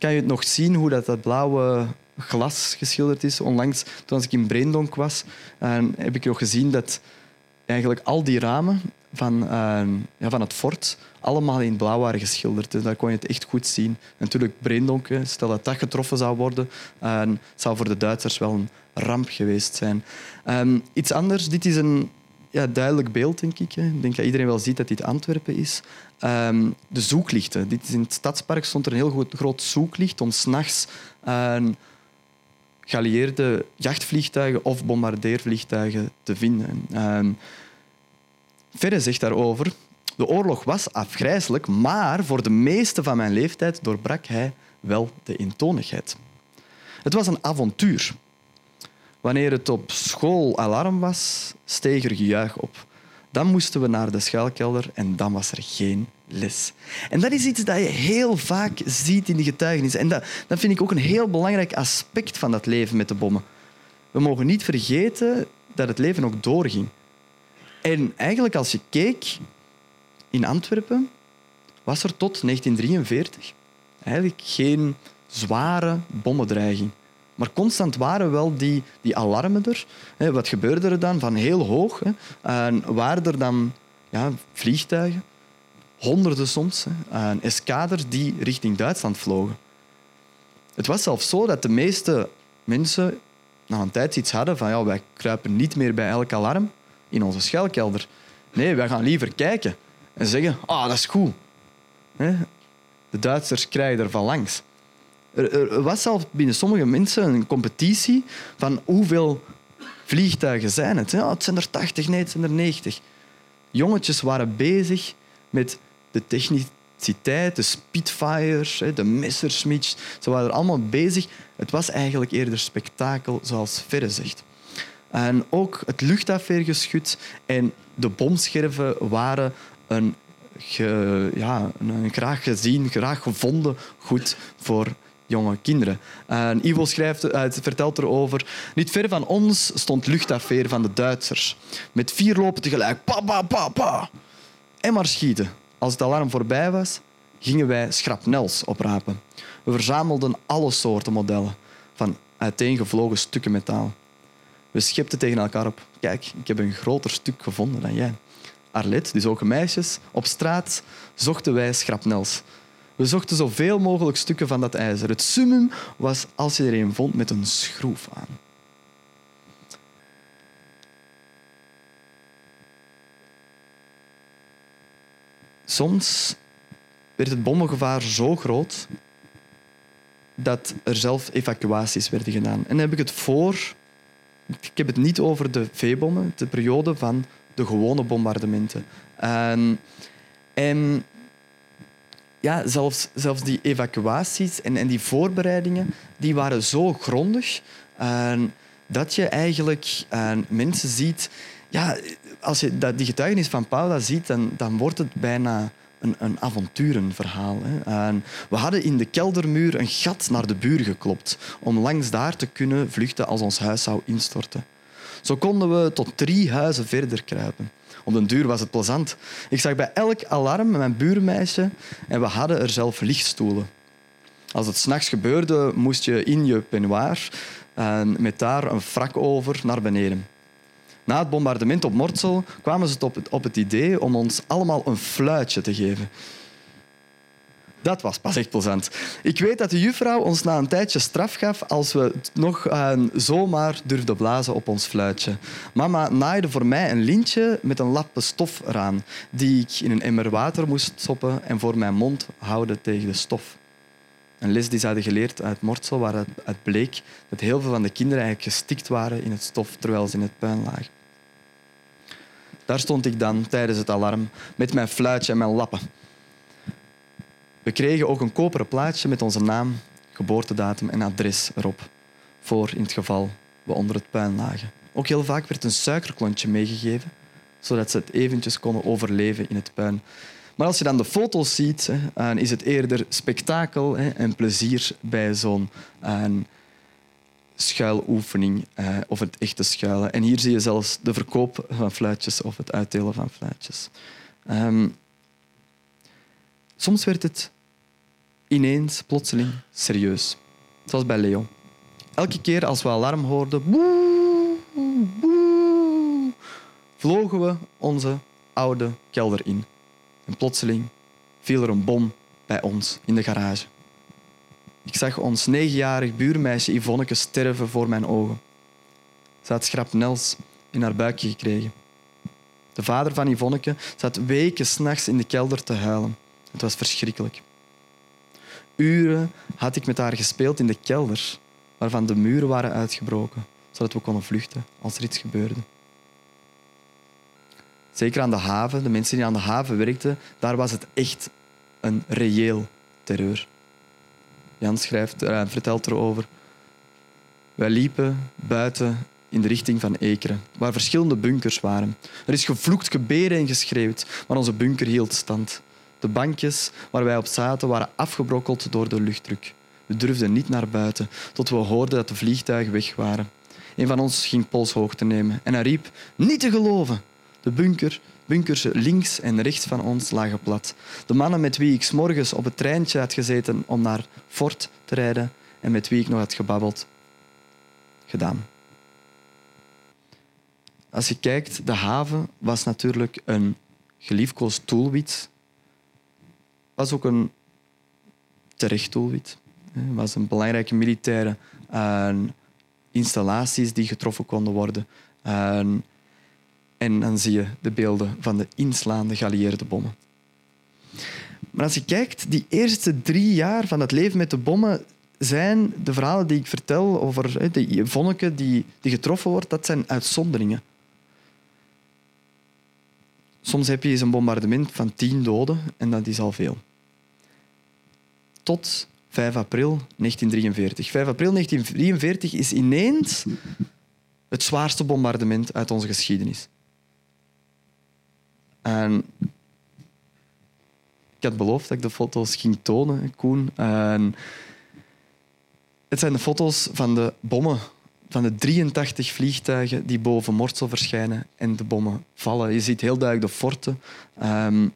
Kan je het nog zien hoe dat, dat blauwe glas geschilderd is. Onlangs, toen ik in Breendonk was, en heb ik nog gezien dat eigenlijk al die ramen van, uh, ja, van het fort allemaal in blauw waren geschilderd. Dus daar kon je het echt goed zien. natuurlijk, Breendonk, stel dat dat getroffen zou worden, uh, zou voor de Duitsers wel een ramp geweest zijn. Iets anders, dit is een ja, duidelijk beeld, denk ik. Ik denk dat iedereen wel ziet dat dit Antwerpen is. Um, de zoeklichten. Dit is in het stadspark stond er een heel groot, zoeklicht om s'nachts uh, geallieerde jachtvliegtuigen of bombardeervliegtuigen te vinden. Um, Verre zegt daarover... De oorlog was afgrijzelijk, maar voor de meeste van mijn leeftijd doorbrak hij wel de eentonigheid. Het was een avontuur. Wanneer het op school alarm was, steeg er gejuich op. Dan moesten we naar de schuilkelder en dan was er geen les. En dat is iets dat je heel vaak ziet in de getuigenis. En dat, dat vind ik ook een heel belangrijk aspect van dat leven met de bommen. We mogen niet vergeten dat het leven ook doorging. En eigenlijk als je keek in Antwerpen, was er tot 1943 eigenlijk geen zware bommendreiging. Maar constant waren wel die, die alarmen er. Wat gebeurde er dan? Van heel hoog. En waren er dan ja, vliegtuigen, honderden soms, en eskaders die richting Duitsland vlogen. Het was zelfs zo dat de meeste mensen na een tijd iets hadden van ja, wij kruipen niet meer bij elk alarm in onze schuilkelder. Nee, wij gaan liever kijken en zeggen, ah, dat is goed. De Duitsers krijgen er van langs. Er, was zelfs binnen sommige mensen een competitie van hoeveel vliegtuigen zijn het. Ja, het zijn er 80, nee, het zijn er 90. Jongetjes waren bezig met de techniciteit, de Spitfires, de Messerschmitts. Ze waren er allemaal bezig. Het was eigenlijk eerder spektakel, zoals Verre zegt. En ook het luchtafweergeschut en de bomscherven waren een, ja, een graag gezien, graag gevonden goed voor jonge kinderen. En Ivo schrijft, uh, vertelt erover... Niet ver van ons stond luchtafweer van de Duitsers. Met vier lopen tegelijk. Pa, pa, pa, pa. En maar schieten. Als het alarm voorbij was, gingen wij schrapnels oprapen. We verzamelden alle soorten modellen van uiteengevlogen stukken metaal. We schepten tegen elkaar op. Kijk, ik heb een groter stuk gevonden dan jij. Arlet, dus ook meisjes, op straat zochten wij schrapnels. We zochten zoveel mogelijk stukken van dat ijzer. Het summum was als je er een vond met een schroef aan. Soms werd het bommengevaar zo groot dat er zelf evacuaties werden gedaan. En heb ik het voor... Ik heb het niet over de V-bommen, de periode van de gewone bombardementen. En, en ja, zelfs, zelfs die evacuaties en, en die voorbereidingen die waren zo grondig dat je eigenlijk mensen ziet... Ja, als je dat, die getuigenis van Paula ziet, dan, dan wordt het bijna een, een avonturenverhaal. Hè. En we hadden in de keldermuur een gat naar de buur geklopt om langs daar te kunnen vluchten als ons huis zou instorten. Zo konden we tot drie huizen verder kruipen. Op den duur was het plezant. Ik zag bij elk alarm mijn buurmeisje en we hadden er zelf lichtstoelen. Als het s'nachts gebeurde, moest je in je peignoir en met daar een frak over naar beneden. Na het bombardement op Mortsel kwamen ze op op het idee om ons allemaal een fluitje te geven. Dat was pas echt plezant. Ik weet dat de juffrouw ons na een tijdje straf gaf als we nog uh, zomaar durfden blazen op ons fluitje. Mama naaide voor mij een lintje met een lappe stof eraan, die ik in een emmer water moest stoppen en voor mijn mond houden tegen de stof. Een les die ze hadden geleerd uit Mortsel, waar het bleek dat heel veel van de kinderen eigenlijk gestikt waren in het stof terwijl ze in het puin lagen. Daar stond ik dan tijdens het alarm met mijn fluitje en mijn lappen. We kregen ook een koperen plaatje met onze naam, geboortedatum en adres erop. Voor in het geval we onder het puin lagen. Ook heel vaak werd een suikerklontje meegegeven, zodat ze het eventjes konden overleven in het puin. Maar als je dan de foto's ziet, dan is het eerder spektakel en plezier bij zo'n schuiloefening eh, of het echte schuilen. En hier zie je zelfs de verkoop van fluitjes of het uitdelen van fluitjes. Ehm, soms werd het ineens, plotseling, serieus. Zoals bij Leo. Elke keer als we alarm hoorden, boe, boe, vlogen we onze oude kelder in. En plotseling viel er een bom bij ons in de garage. Ik zag ons negenjarig buurmeisje Yvonneke sterven voor mijn ogen. Ze had schrapnels in haar buikje gekregen. De vader van Yvonneke zat weken s'nachts in de kelder te huilen. Het was verschrikkelijk. Uren had ik met haar gespeeld in de kelder, waarvan de muren waren uitgebroken, zodat we konden vluchten als er iets gebeurde. zeker aan de haven, de mensen die aan de haven werkten, daar was het echt een reëel terreur. Jan schrijft, uh, vertelt erover. Wij liepen buiten in de richting van Ekeren, waar verschillende bunkers waren. Er is gevloekt, gebeden en geschreeuwd, maar onze bunker hield stand. De bankjes waar wij op zaten waren afgebrokkeld door de luchtdruk. We durfden niet naar buiten, tot we hoorden dat de vliegtuigen weg waren. Een van ons ging polshoogte nemen en hij riep, niet te geloven. De bunker, bunkers links en rechts van ons lagen plat. De mannen met wie ik morgens op het treintje had gezeten om naar Fort te rijden en met wie ik nog had gebabbeld, gedaan. Als je kijkt, de haven was natuurlijk een geliefkoosd doelwit. Was ook een terecht doelwit. Het was een belangrijke militaire uh, installaties die getroffen konden worden. Uh, en dan zie je de beelden van de inslaande geallieerde bommen. Maar als je kijkt, die eerste drie jaar van het leven met de bommen zijn de verhalen die ik vertel over die vonneke die, die getroffen wordt, dat zijn uitzonderingen. Soms heb je eens een bombardement van tien doden en dat is al veel. Tot 5 april 1943. 5 april 1943 is ineens het zwaarste bombardement uit onze geschiedenis. En ik had beloofd dat ik de foto's ging tonen, Koen. En het zijn de foto's van de bommen, van de 83 vliegtuigen die boven Mortsel verschijnen en de bommen vallen. Je ziet heel duidelijk de forten um,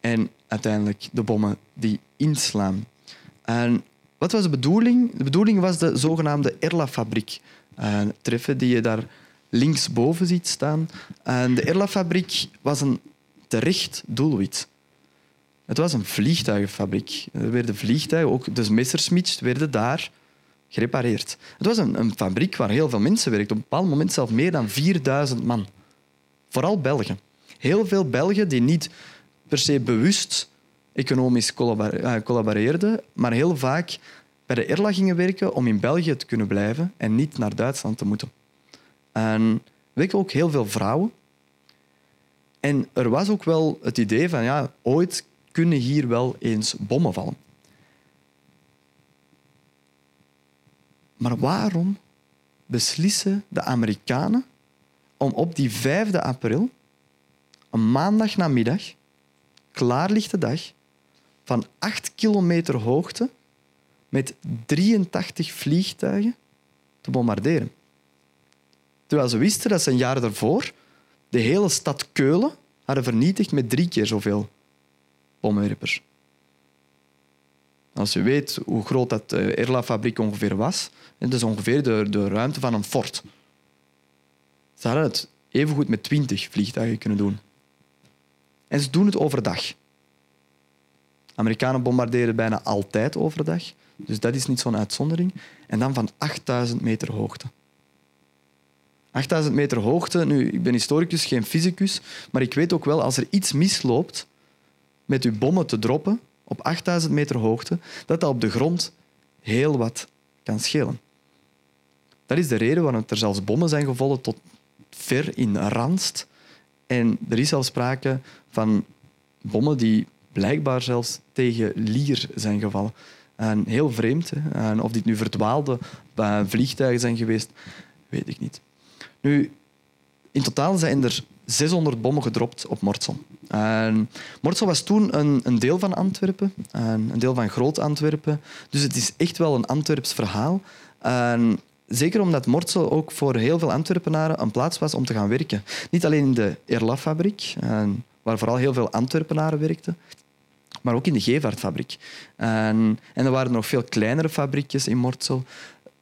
en uiteindelijk de bommen die inslaan. En wat was de bedoeling? De bedoeling was de zogenaamde Erla-fabriek uh, treffen, die je daar linksboven ziet staan. En de Erla-fabriek was een terecht doelwit. Het was een vliegtuigenfabriek. Er werden vliegtuigen, ook de Messerschmitts, werden daar gerepareerd. Het was een, een, fabriek waar heel veel mensen werkten. Op een bepaald moment zelfs meer dan 4000 man. Vooral Belgen. Heel veel Belgen die niet per se bewust economisch eh, collaboreerden, maar heel vaak bij de ERLA gingen werken om in België te kunnen blijven en niet naar Duitsland te moeten. En ook heel veel vrouwen. En er was ook wel het idee van, ja, ooit kunnen hier wel eens bommen vallen. Maar waarom beslissen de Amerikanen om op die 5 april, een maandagnamiddag, klaarlichte dag, van 8 kilometer hoogte met 83 vliegtuigen te bombarderen? Terwijl ze wisten dat ze een jaar daarvoor de hele stad Keulen hadden vernietigd met drie keer zoveel bommenwerpers. Als je weet hoe groot dat eh, Erla-fabriek ongeveer was, dat is ongeveer de, de ruimte van een fort. Ze hadden het evengoed met twintig vliegtuigen kunnen doen. En ze doen het overdag. Amerikanen bombarderen bijna altijd overdag, dus dat is niet zo'n uitzondering. En dan van 8000 meter hoogte. 8000 meter hoogte, nu, ik ben historicus, geen fysicus, maar ik weet ook wel, als er iets misloopt met uw bommen te droppen op 8000 meter hoogte, dat dat op de grond heel wat kan schelen. Dat is de reden waarom er zelfs bommen zijn gevallen tot ver in Randst. En er is zelfs sprake van bommen die blijkbaar zelfs tegen Lier zijn gevallen. En heel vreemd. Hè? En of dit nu verdwaalde vliegtuigen zijn geweest, weet ik niet. Nu, in totaal zijn er 600 bommen gedropt op Mortsel. En Mortsel was toen een, een deel van Antwerpen, een deel van Groot-Antwerpen. Dus het is echt wel een Antwerps verhaal. En zeker omdat Mortsel ook voor heel veel Antwerpenaren een plaats was om te gaan werken. Niet alleen in de Erlaf-fabriek, waar vooral heel veel Antwerpenaren werkten, maar ook in de Gevaartfabriek. En, en er waren nog veel kleinere fabriekjes in Mortsel.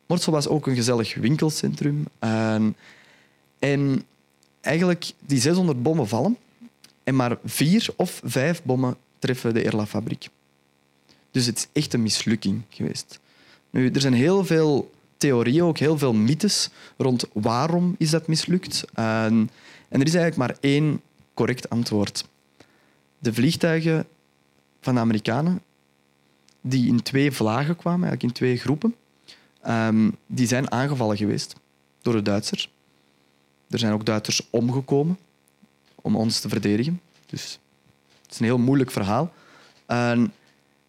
Mortsel was ook een gezellig winkelcentrum. En en eigenlijk die 600 bommen vallen en maar vier of vijf bommen treffen de Erla-fabriek. Dus het is echt een mislukking geweest. Nu, er zijn heel veel theorieën, ook heel veel mythes rond waarom is dat mislukt. En, en er is eigenlijk maar één correct antwoord. De vliegtuigen van de Amerikanen, die in twee vlagen kwamen, eigenlijk in twee groepen, um, die zijn aangevallen geweest door de Duitsers. Er zijn ook Duitsers omgekomen. om ons te verdedigen. Dus het is een heel moeilijk verhaal. En,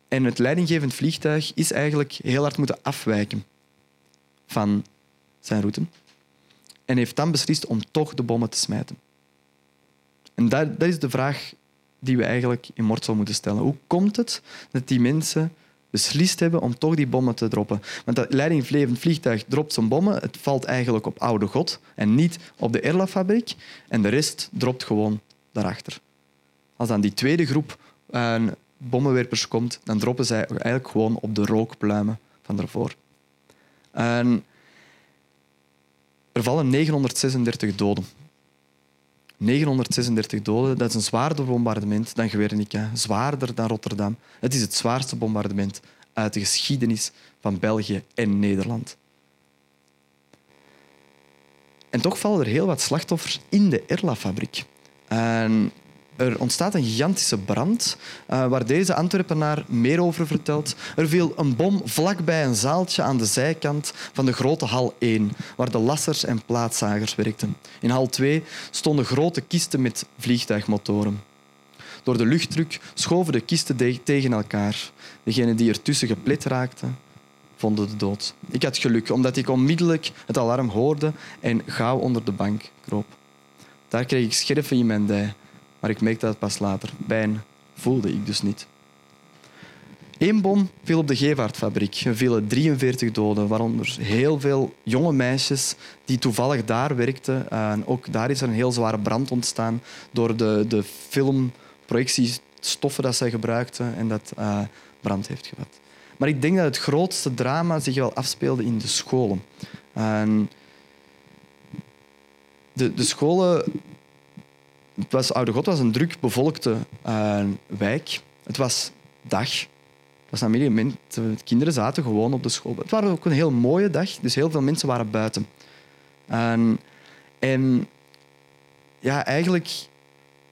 en het leidinggevend vliegtuig is eigenlijk heel hard moeten afwijken van zijn route. En heeft dan beslist om toch de bommen te smijten. En dat, dat is de vraag die we eigenlijk in Mortsel moeten stellen. Hoe komt het dat die mensen beslist hebben om toch die bommen te droppen? Want dat leidinggevend vliegtuig dropt zijn bommen. Het valt eigenlijk op Oude God en niet op de Erla-fabriek. En de rest dropt gewoon daarachter. Als dan die tweede groep uh, bommenwerpers komt, dan droppen zij eigenlijk gewoon op de rookpluimen van daarvoor. En er vallen 936 doden 936 doden, dat is een zwaarder bombardement dan Guernica, zwaarder dan Rotterdam. Het is het zwaarste bombardement uit de geschiedenis van België en Nederland. En toch vallen er heel wat slachtoffers in de Erla-fabriek. Er ontstaat een gigantische brand, uh, waar deze Antwerpenaar meer over vertelt. Er viel een bom vlakbij een zaaltje aan de zijkant van de grote hal 1, waar de lassers en plaatzagers werkten. In hal 2 stonden grote kisten met vliegtuigmotoren. Door de luchtdruk schoven de kisten tegen elkaar. Degenen die ertussen geplet raakten, vonden de dood. Ik had geluk, omdat ik onmiddellijk het alarm hoorde en gauw onder de bank kroop. Daar kreeg ik scherven in mijn dij. Maar ik merkte dat pas later. Pijn voelde ik dus niet. Eén bom viel op de Gevaartfabriek. Er vielen 43 doden, waaronder heel veel jonge meisjes die toevallig daar werkten. En ook daar is er een heel zware brand ontstaan door de, de filmprojectiestoffen dat zij gebruikten en dat uh, brand heeft gevat. Maar ik denk dat het grootste drama zich wel afspeelde in de scholen. En de, de scholen het was, Oude God was een druk bevolkte uh, wijk. Het was dag. Het was een de kinderen zaten gewoon op de school. Het was ook een heel mooie dag, dus heel veel mensen waren buiten. En, ja, eigenlijk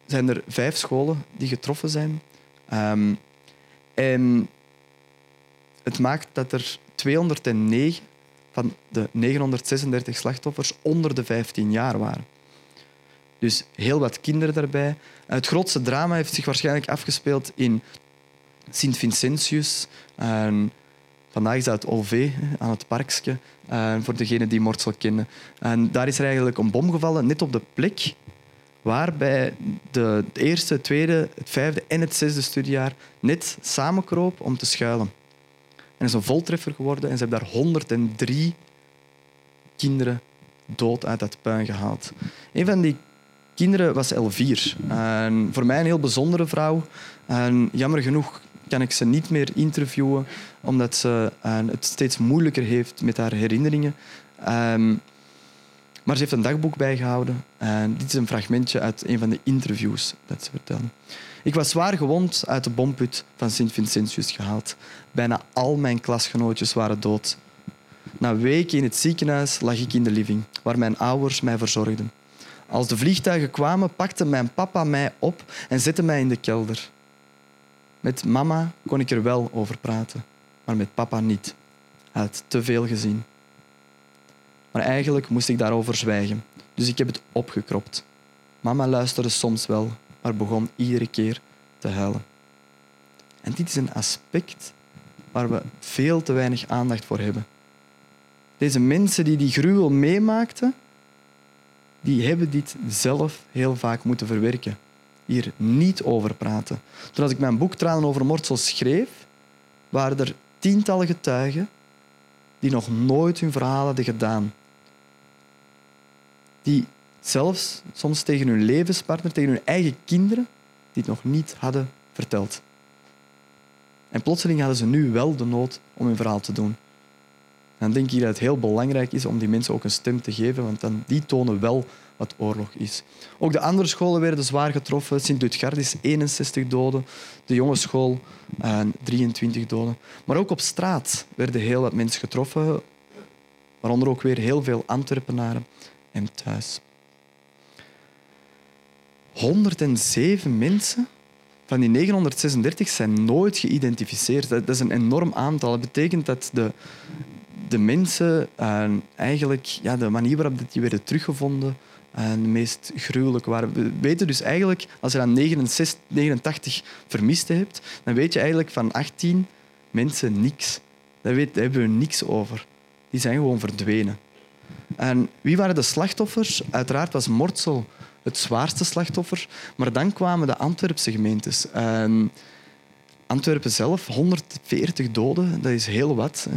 zijn er vijf scholen die getroffen zijn. Um, en het maakt dat er 209 van de 936 slachtoffers onder de 15 jaar waren. Dus heel wat kinderen daarbij. Het grootste drama heeft zich waarschijnlijk afgespeeld in Sint-Vincentius. vandaag is dat het Olvé, aan het parkje, voor degenen die Mortsel kennen. En daar is er eigenlijk een bom gevallen, net op de plek waar bij de eerste, het tweede, het vijfde en het zesde studiejaar net samenkroop om te schuilen. En is een voltreffer geworden en ze hebben daar 103 kinderen dood uit dat puin gehaald. Een van die kinderen was Elvier. En voor mij een heel bijzondere vrouw. En jammer genoeg kan ik ze niet meer interviewen, omdat ze het steeds moeilijker heeft met haar herinneringen. Ehm, maar ze heeft een dagboek bijgehouden. En dit is een fragmentje uit een van de interviews dat ze vertelde. Ik was zwaar gewond uit de bomput van Sint-Vincentius gehaald. Bijna al mijn klasgenootjes waren dood. Na weken in het ziekenhuis lag ik in de living, waar mijn ouders mij verzorgden. Als de vliegtuigen kwamen, pakte mijn papa mij op en zette mij in de kelder. Met mama kon ik er wel over praten, maar met papa niet. Hij had te veel gezien. Maar eigenlijk moest ik daarover zwijgen, dus ik heb het opgekropt. Mama luisterde soms wel, maar begon iedere keer te huilen. En dit is een aspect waar we veel te weinig aandacht voor hebben. Deze mensen die die gruwel meemaakten, die hebben dit zelf heel vaak moeten verwerken. Hier niet over praten. Toen ik mijn boek Tranen over Mortsel schreef, waren er tientallen getuigen die nog nooit hun verhaal hadden gedaan. Die zelfs soms tegen hun levenspartner, tegen hun eigen kinderen, dit nog niet hadden verteld. En plotseling hadden ze nu wel de nood om hun verhaal te doen dan denk ik dat het heel belangrijk is om die mensen ook een stem te geven, want dan, die tonen wel wat oorlog is. Ook de andere scholen werden zwaar getroffen. Sint-Lutgardis 61 doden, de jongensschool 23 doden. Maar ook op straat werden heel wat mensen getroffen, waaronder ook weer heel veel Antwerpenaren en thuis. 107 mensen van die 936 zijn nooit geïdentificeerd. Dat is een enorm aantal. Dat betekent dat de de mensen, en eigenlijk ja, de manier waarop die werden teruggevonden, en de meest gruwelijke waren. We weten dus eigenlijk, als je dan 69, 89 vermisten hebt, dan weet je eigenlijk van 18 mensen niks. Daar, weet, hebben we niks over. Die zijn gewoon verdwenen. En wie waren de slachtoffers? Uiteraard was Mortsel het zwaarste slachtoffer. Maar dan kwamen de Antwerpse gemeentes. En Antwerpen zelf, 140 doden, dat is heel wat.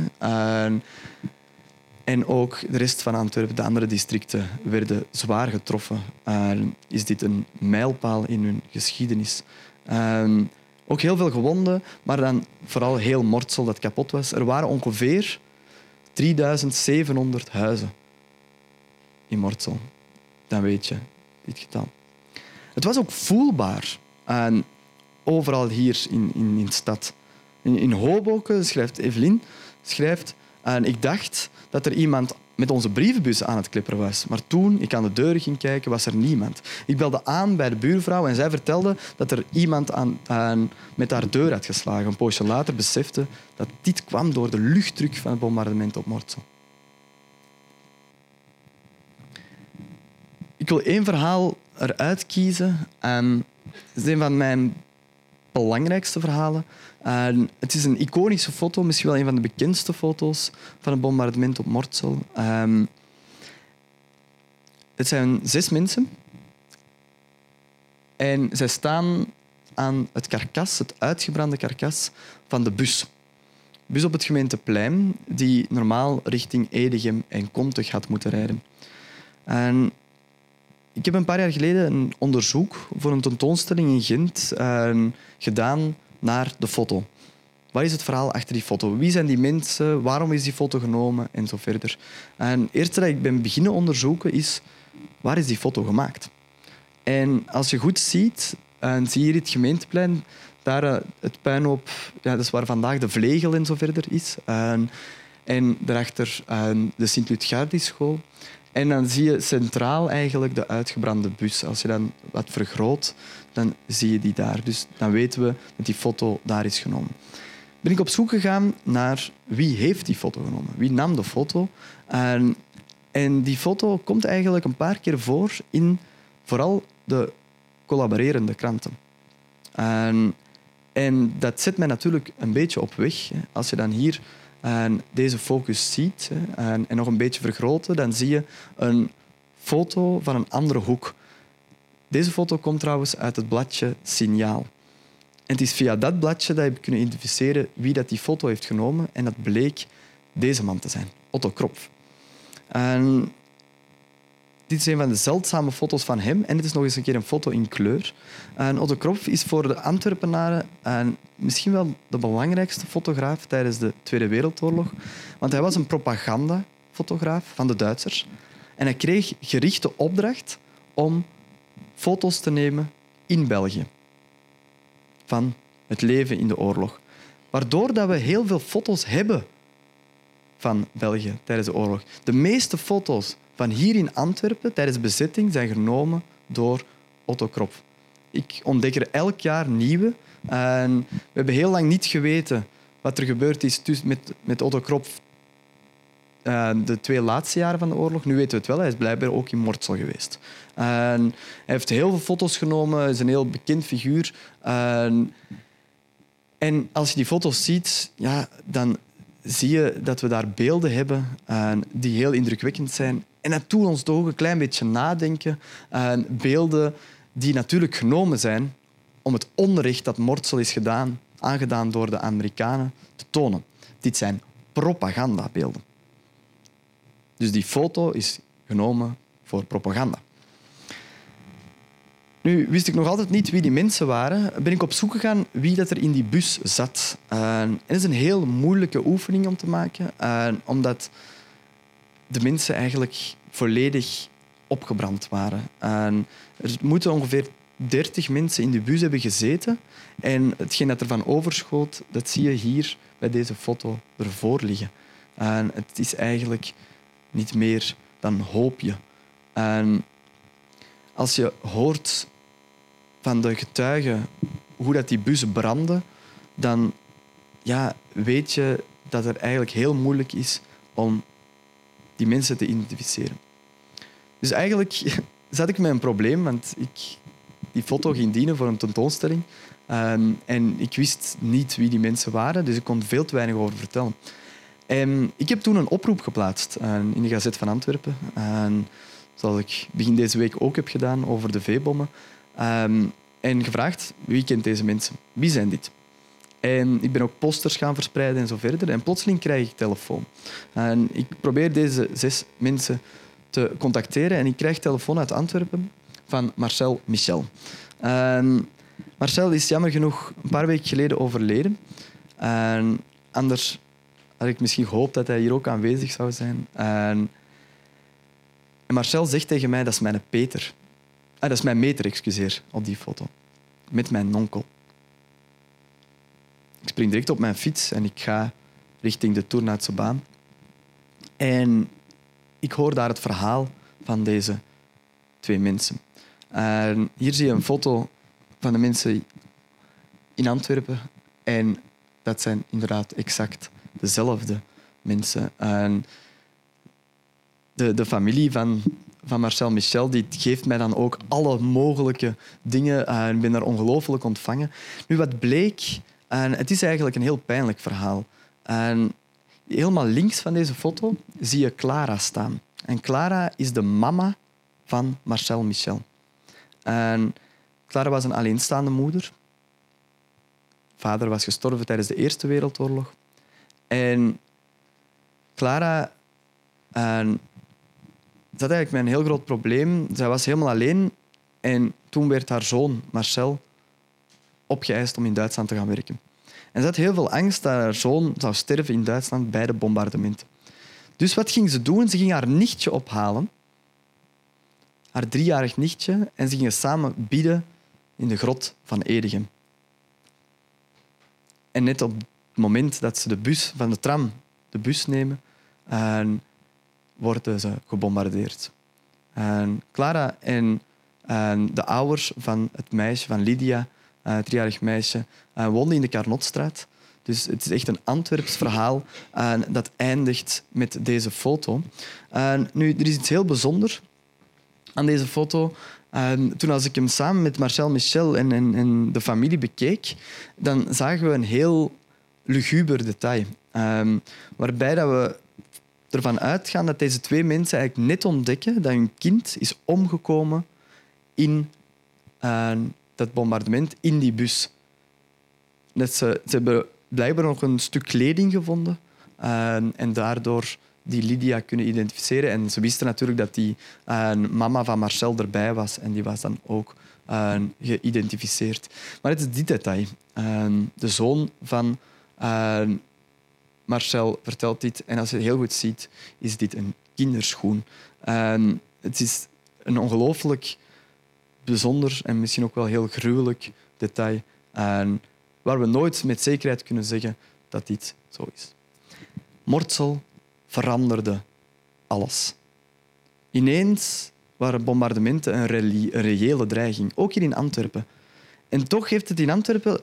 En, ook de rest van Antwerpen, de andere districten, werden zwaar getroffen. En is dit een mijlpaal in hun geschiedenis. En ook heel veel gewonden, maar dan vooral heel Mortsel dat kapot was. Er waren ongeveer 3700 huizen in Mortsel. Dan weet je dit getal. Het was ook voelbaar. Overal hier in, in, in de stad. In, Hoboken, schrijft Evelien, schrijft... En ik dacht dat er iemand met onze brievenbus aan het klipperen was. Maar toen ik aan de deur ging kijken, was er niemand. Ik belde aan bij de buurvrouw en zij vertelde dat er iemand aan, aan, met haar deur had geslagen. Een poosje later besefte dat dit kwam door de luchtdruk van het bombardement op Mortsel. Ik wil één verhaal eruit kiezen. En het is een van mijn belangrijkste verhalen. En het is een iconische foto, misschien wel een van de bekendste foto's van het bombardement op Mortsel. Um, het zijn zes mensen. En zij staan aan het karkas, het uitgebrande karkas van de bus. Bus op het gemeenteplein, die normaal richting Edegem en Komtug had moeten rijden. En ik heb een paar jaar geleden een onderzoek voor een tentoonstelling in Gent uh, gedaan naar de foto. Wat is het verhaal achter die foto? Wie zijn die mensen? Waarom is die foto genomen? En zo verder. En het eerste dat ik ben beginnen onderzoeken is, waar is die foto gemaakt? En als je goed ziet, en zie je hier het gemeenteplein, daar uh, het puinhoop, ja, dat is waar vandaag de vlegel en zo verder is. En, daarachter uh, de Sint-Lutgardischool. En dan zie je centraal eigenlijk de uitgebrande bus. Als je dan wat vergroot, dan zie je die daar. Dus dan weten we dat die foto daar is genomen. Ben ik op zoek gegaan naar wie heeft die foto genomen? Wie nam de foto? En, en die foto komt eigenlijk een paar keer voor in vooral de collaborerende kranten. En, en dat zet mij natuurlijk een beetje op weg. Als je dan hier en deze focus ziet en, en nog een beetje vergroten, dan zie je een foto van een andere hoek. Deze foto komt trouwens uit het bladje Signaal. En het is via dat bladje dat je kunnen identificeren wie dat die foto heeft genomen. En dat bleek deze man te zijn, Otto Kropf. En dit een van de zeldzame foto's van hem. En dit is nog eens een keer een foto in kleur. En Otto Kropf is voor de Antwerpenaren en misschien wel de belangrijkste fotograaf tijdens de Tweede Wereldoorlog. Want hij was een propagandafotograaf van de Duitsers. En hij kreeg gerichte opdracht om foto's te nemen in België. Van het leven in de oorlog. Waardoor dat we heel veel foto's hebben van België tijdens de oorlog. De meeste foto's van hier in Antwerpen tijdens bezetting zijn genomen door Otto Kropf. Ik ontdek er elk jaar nieuwe. En we hebben heel lang niet geweten wat er gebeurd is met, met Otto Kropf uh, de twee laatste jaren van de oorlog. Nu weten we het wel, hij is blijkbaar ook in Mortsel geweest. En hij heeft heel veel foto's genomen, is een heel bekend figuur. En als je die foto's ziet, ja, dan zie je dat we daar beelden hebben die heel indrukwekkend zijn. En dat doet ons toch een klein beetje nadenken aan beelden die natuurlijk genomen zijn om het onrecht dat Mortsel is gedaan, aangedaan door de Amerikanen te tonen. Dit zijn propagandabeelden. Dus die foto is genomen voor propaganda. Nu wist ik nog altijd niet wie die mensen waren. Ben ik op zoek gegaan wie dat er in die bus zat. En het is een heel moeilijke oefening om te maken, omdat de mensen eigenlijk volledig opgebrand waren. En er moeten ongeveer 30 mensen in de bus hebben gezeten. En hetgeen dat ervan overschoot, dat zie je hier bij deze foto ervoor liggen. En het is eigenlijk niet meer dan hoopje. En als je hoort van de getuigen hoe dat die bus brandde, dan ja, weet je dat het eigenlijk heel moeilijk is om die mensen te identificeren. Dus eigenlijk [laughs] zat ik met een probleem, want ik, die foto ging dienen voor een tentoonstelling. Ehm, en ik wist niet wie die mensen waren, dus ik kon veel te weinig over vertellen. En ik heb toen een oproep geplaatst uh, in de Gazet van Antwerpen. En zoals ik begin deze week ook heb gedaan over de veebommen. Ehm, en gevraagd, wie kent deze mensen? Wie zijn dit? En ik ben ook posters gaan verspreiden en zo verder. En plotseling krijg ik telefoon. En ik probeer deze zes mensen te contacteren en ik krijg telefoon uit Antwerpen van Marcel Michel. Marcel is jammer genoeg een paar weken geleden overleden. En anders had ik misschien gehoopt dat hij hier ook aanwezig zou zijn. En Marcel zegt tegen mij, dat is mijn Peter. Ah, dat is mijn meter, excuseer, op die foto. Met mijn onkel. Ik spring direct op mijn fiets en ik ga richting de Tournautse baan. En ik hoor daar het verhaal van deze twee mensen. En hier zie je een foto van de mensen in Antwerpen. En dat zijn inderdaad exact dezelfde mensen. En de, de familie van, van Marcel Michel die geeft mij dan ook alle mogelijke dingen. En ik ben daar ongelooflijk ontvangen. Nu, wat bleek... En het is eigenlijk een heel pijnlijk verhaal. En helemaal links van deze foto zie je Clara staan. En Clara is de mama van Marcel Michel. En Clara was een alleenstaande moeder. Vader was gestorven tijdens de Eerste Wereldoorlog. En Clara en, zat eigenlijk een heel groot probleem. Zij was helemaal alleen. En toen werd haar zoon, Marcel, opgeëist om in Duitsland te gaan werken. En ze had heel veel angst dat haar zoon zou sterven in Duitsland bij de bombardementen. Dus wat ging ze doen? Ze ging haar nichtje ophalen, haar driejarig nichtje, en ze gingen samen bidden in de grot van Edegem. En net op het moment dat ze de bus van de tram, de bus nemen, en worden ze gebombardeerd. En Clara en, en de ouders van het meisje, van Lydia, het driejarig meisje, woonden in de Carnotstraat. Dus het is echt een Antwerps verhaal en dat eindigt met deze foto. En nu, er is iets heel bijzonders aan deze foto. En toen als ik hem samen met Marcel Michel en, en, de familie bekeek, dan zagen we een heel luguber detail. Um, waarbij dat we ervan uitgaan dat deze twee mensen eigenlijk net ontdekken dat hun kind is omgekomen in uh, dat bombardement, in die bus. Dat ze, ze hebben blijkbaar nog een stuk kleding gevonden uh, en daardoor die Lydia kunnen identificeren. En ze wisten natuurlijk dat die uh, mama van Marcel erbij was en die was dan ook uh, geïdentificeerd. Maar het is dit detail. de zoon van Marcel vertelt dit en als je het heel goed ziet, is dit een kinderschoen. het is een ongelooflijk bijzonder en misschien ook wel heel gruwelijk detail waar we nooit met zekerheid kunnen zeggen dat dit zo is. Mortsel veranderde alles. Ineens waren bombardementen een, reële dreiging, ook hier in Antwerpen. En toch heeft het in Antwerpen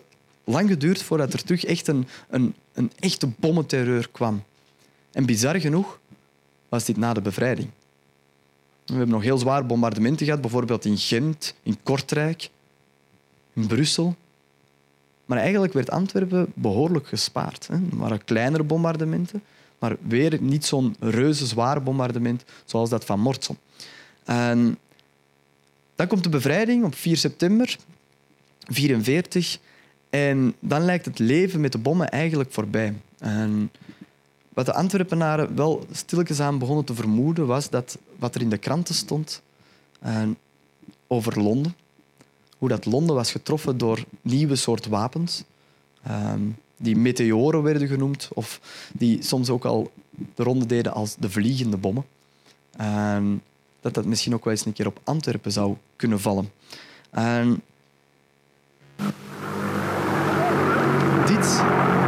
lang geduurd voordat er terug echt een, een, een echte bommenterreur kwam. En bizar genoeg was dit na de bevrijding. We hebben nog heel zwaar bombardementen gehad, bijvoorbeeld in Gent, in Kortrijk, in Brussel. Maar eigenlijk werd Antwerpen behoorlijk gespaard. Hè. Er waren kleinere bombardementen, maar weer niet zo'n reuze zwaar bombardement zoals dat van Mortsel. En dan komt de bevrijding op 4 september 1944 en dan lijkt het leven met de bommen eigenlijk voorbij. En wat de Antwerpenaren wel stilletjes aan begonnen te vermoeden was dat wat er in de kranten stond over Londen, hoe dat Londen was getroffen door nieuwe soort wapens, ehm, die meteoren werden genoemd, of die soms ook al de ronde deden als de vliegende bommen. En dat dat misschien ook wel eens een keer op Antwerpen zou kunnen vallen. En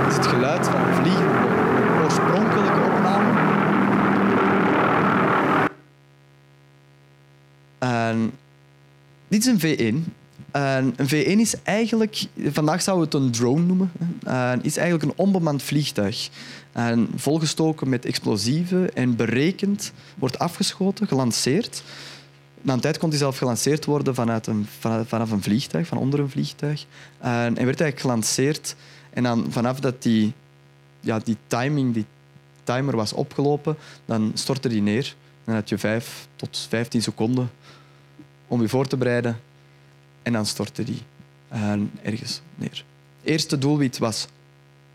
is het geluid van. Een oorspronkelijke opname. En dit is een V1 een V1 is eigenlijk, vandaag zouden we het een drone noemen, uh, is eigenlijk een onbemand vliegtuig. En volgestoken met explosieven en berekend, wordt afgeschoten, gelanceerd. Na een tijd kon hij zelf gelanceerd worden vanuit een, vanaf een vliegtuig, van onder een vliegtuig. En, en werd eigenlijk gelanceerd. En dan vanaf dat die, ja, die timing, die timer was opgelopen, dan stortte die neer. Dan had je 5 tot 15 seconden om je voor te bereiden. En dan stortte die uh, ergens neer. Eerste doelwit was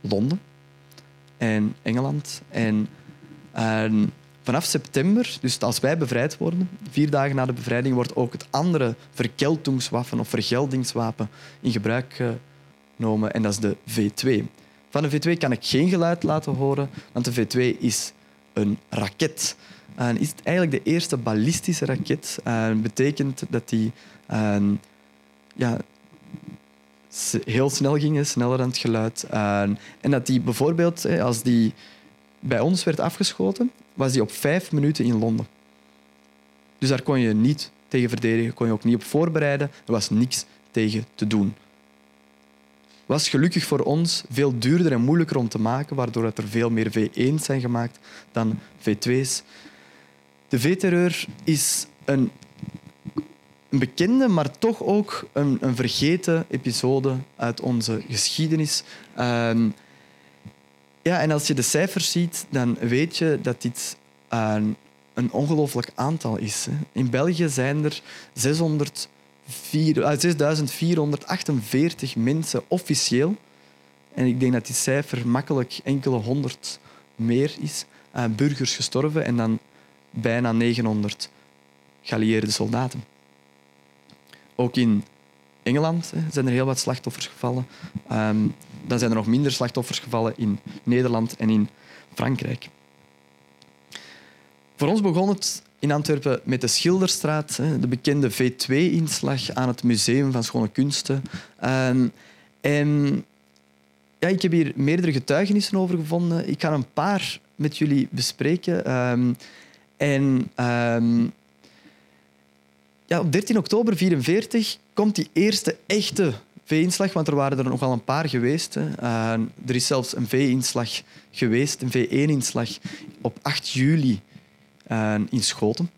Londen en Engeland. En uh, vanaf september, dus als wij bevrijd worden, vier dagen na de bevrijding, wordt ook het andere verkeltingswapen of vergeldingswapen in gebruik En dat is de V2. Van de V2 kan ik geen geluid laten horen, want de V2 is een raket. En is eigenlijk de eerste ballistische raket. Dat betekent dat die ja, heel snel ging, sneller dan het geluid. en dat die bijvoorbeeld, als die bij ons werd afgeschoten, was die op vijf minuten in Londen. Dus daar kon je niet tegen verdedigen, kon je ook niet op voorbereiden. Er was niks tegen te doen. Was gelukkig voor ons veel duurder en moeilijker om te maken, waardoor er veel meer V1's zijn gemaakt dan V2's. De V-terreur is een, bekende, maar toch ook een, een vergeten episode uit onze geschiedenis. Um, ja, en als je de cijfers ziet, dan weet je dat dit uh, een ongelooflijk aantal is. Hè. In België zijn er 600 6448 mensen officieel. En ik denk dat die cijfer makkelijk enkele honderd meer is. Uh, burgers gestorven en dan bijna 900 geallieerde soldaten. Ook in Engeland hè, zijn er heel wat slachtoffers gevallen. Um, dan zijn er nog minder slachtoffers gevallen in Nederland en in Frankrijk. Voor ons begon het in Antwerpen met de Schilderstraat, de bekende V2-inslag aan het Museum van Schone Kunsten. Ehm, en ja, ik heb hier meerdere getuigenissen over gevonden. Ik ga een paar met jullie bespreken. Ehm, en um, ja, op 13 oktober 1944 komt die eerste echte V-inslag, want er waren er nogal een paar geweest. Er is zelfs een V-inslag geweest, een V1-inslag op 8 juli in Schoten.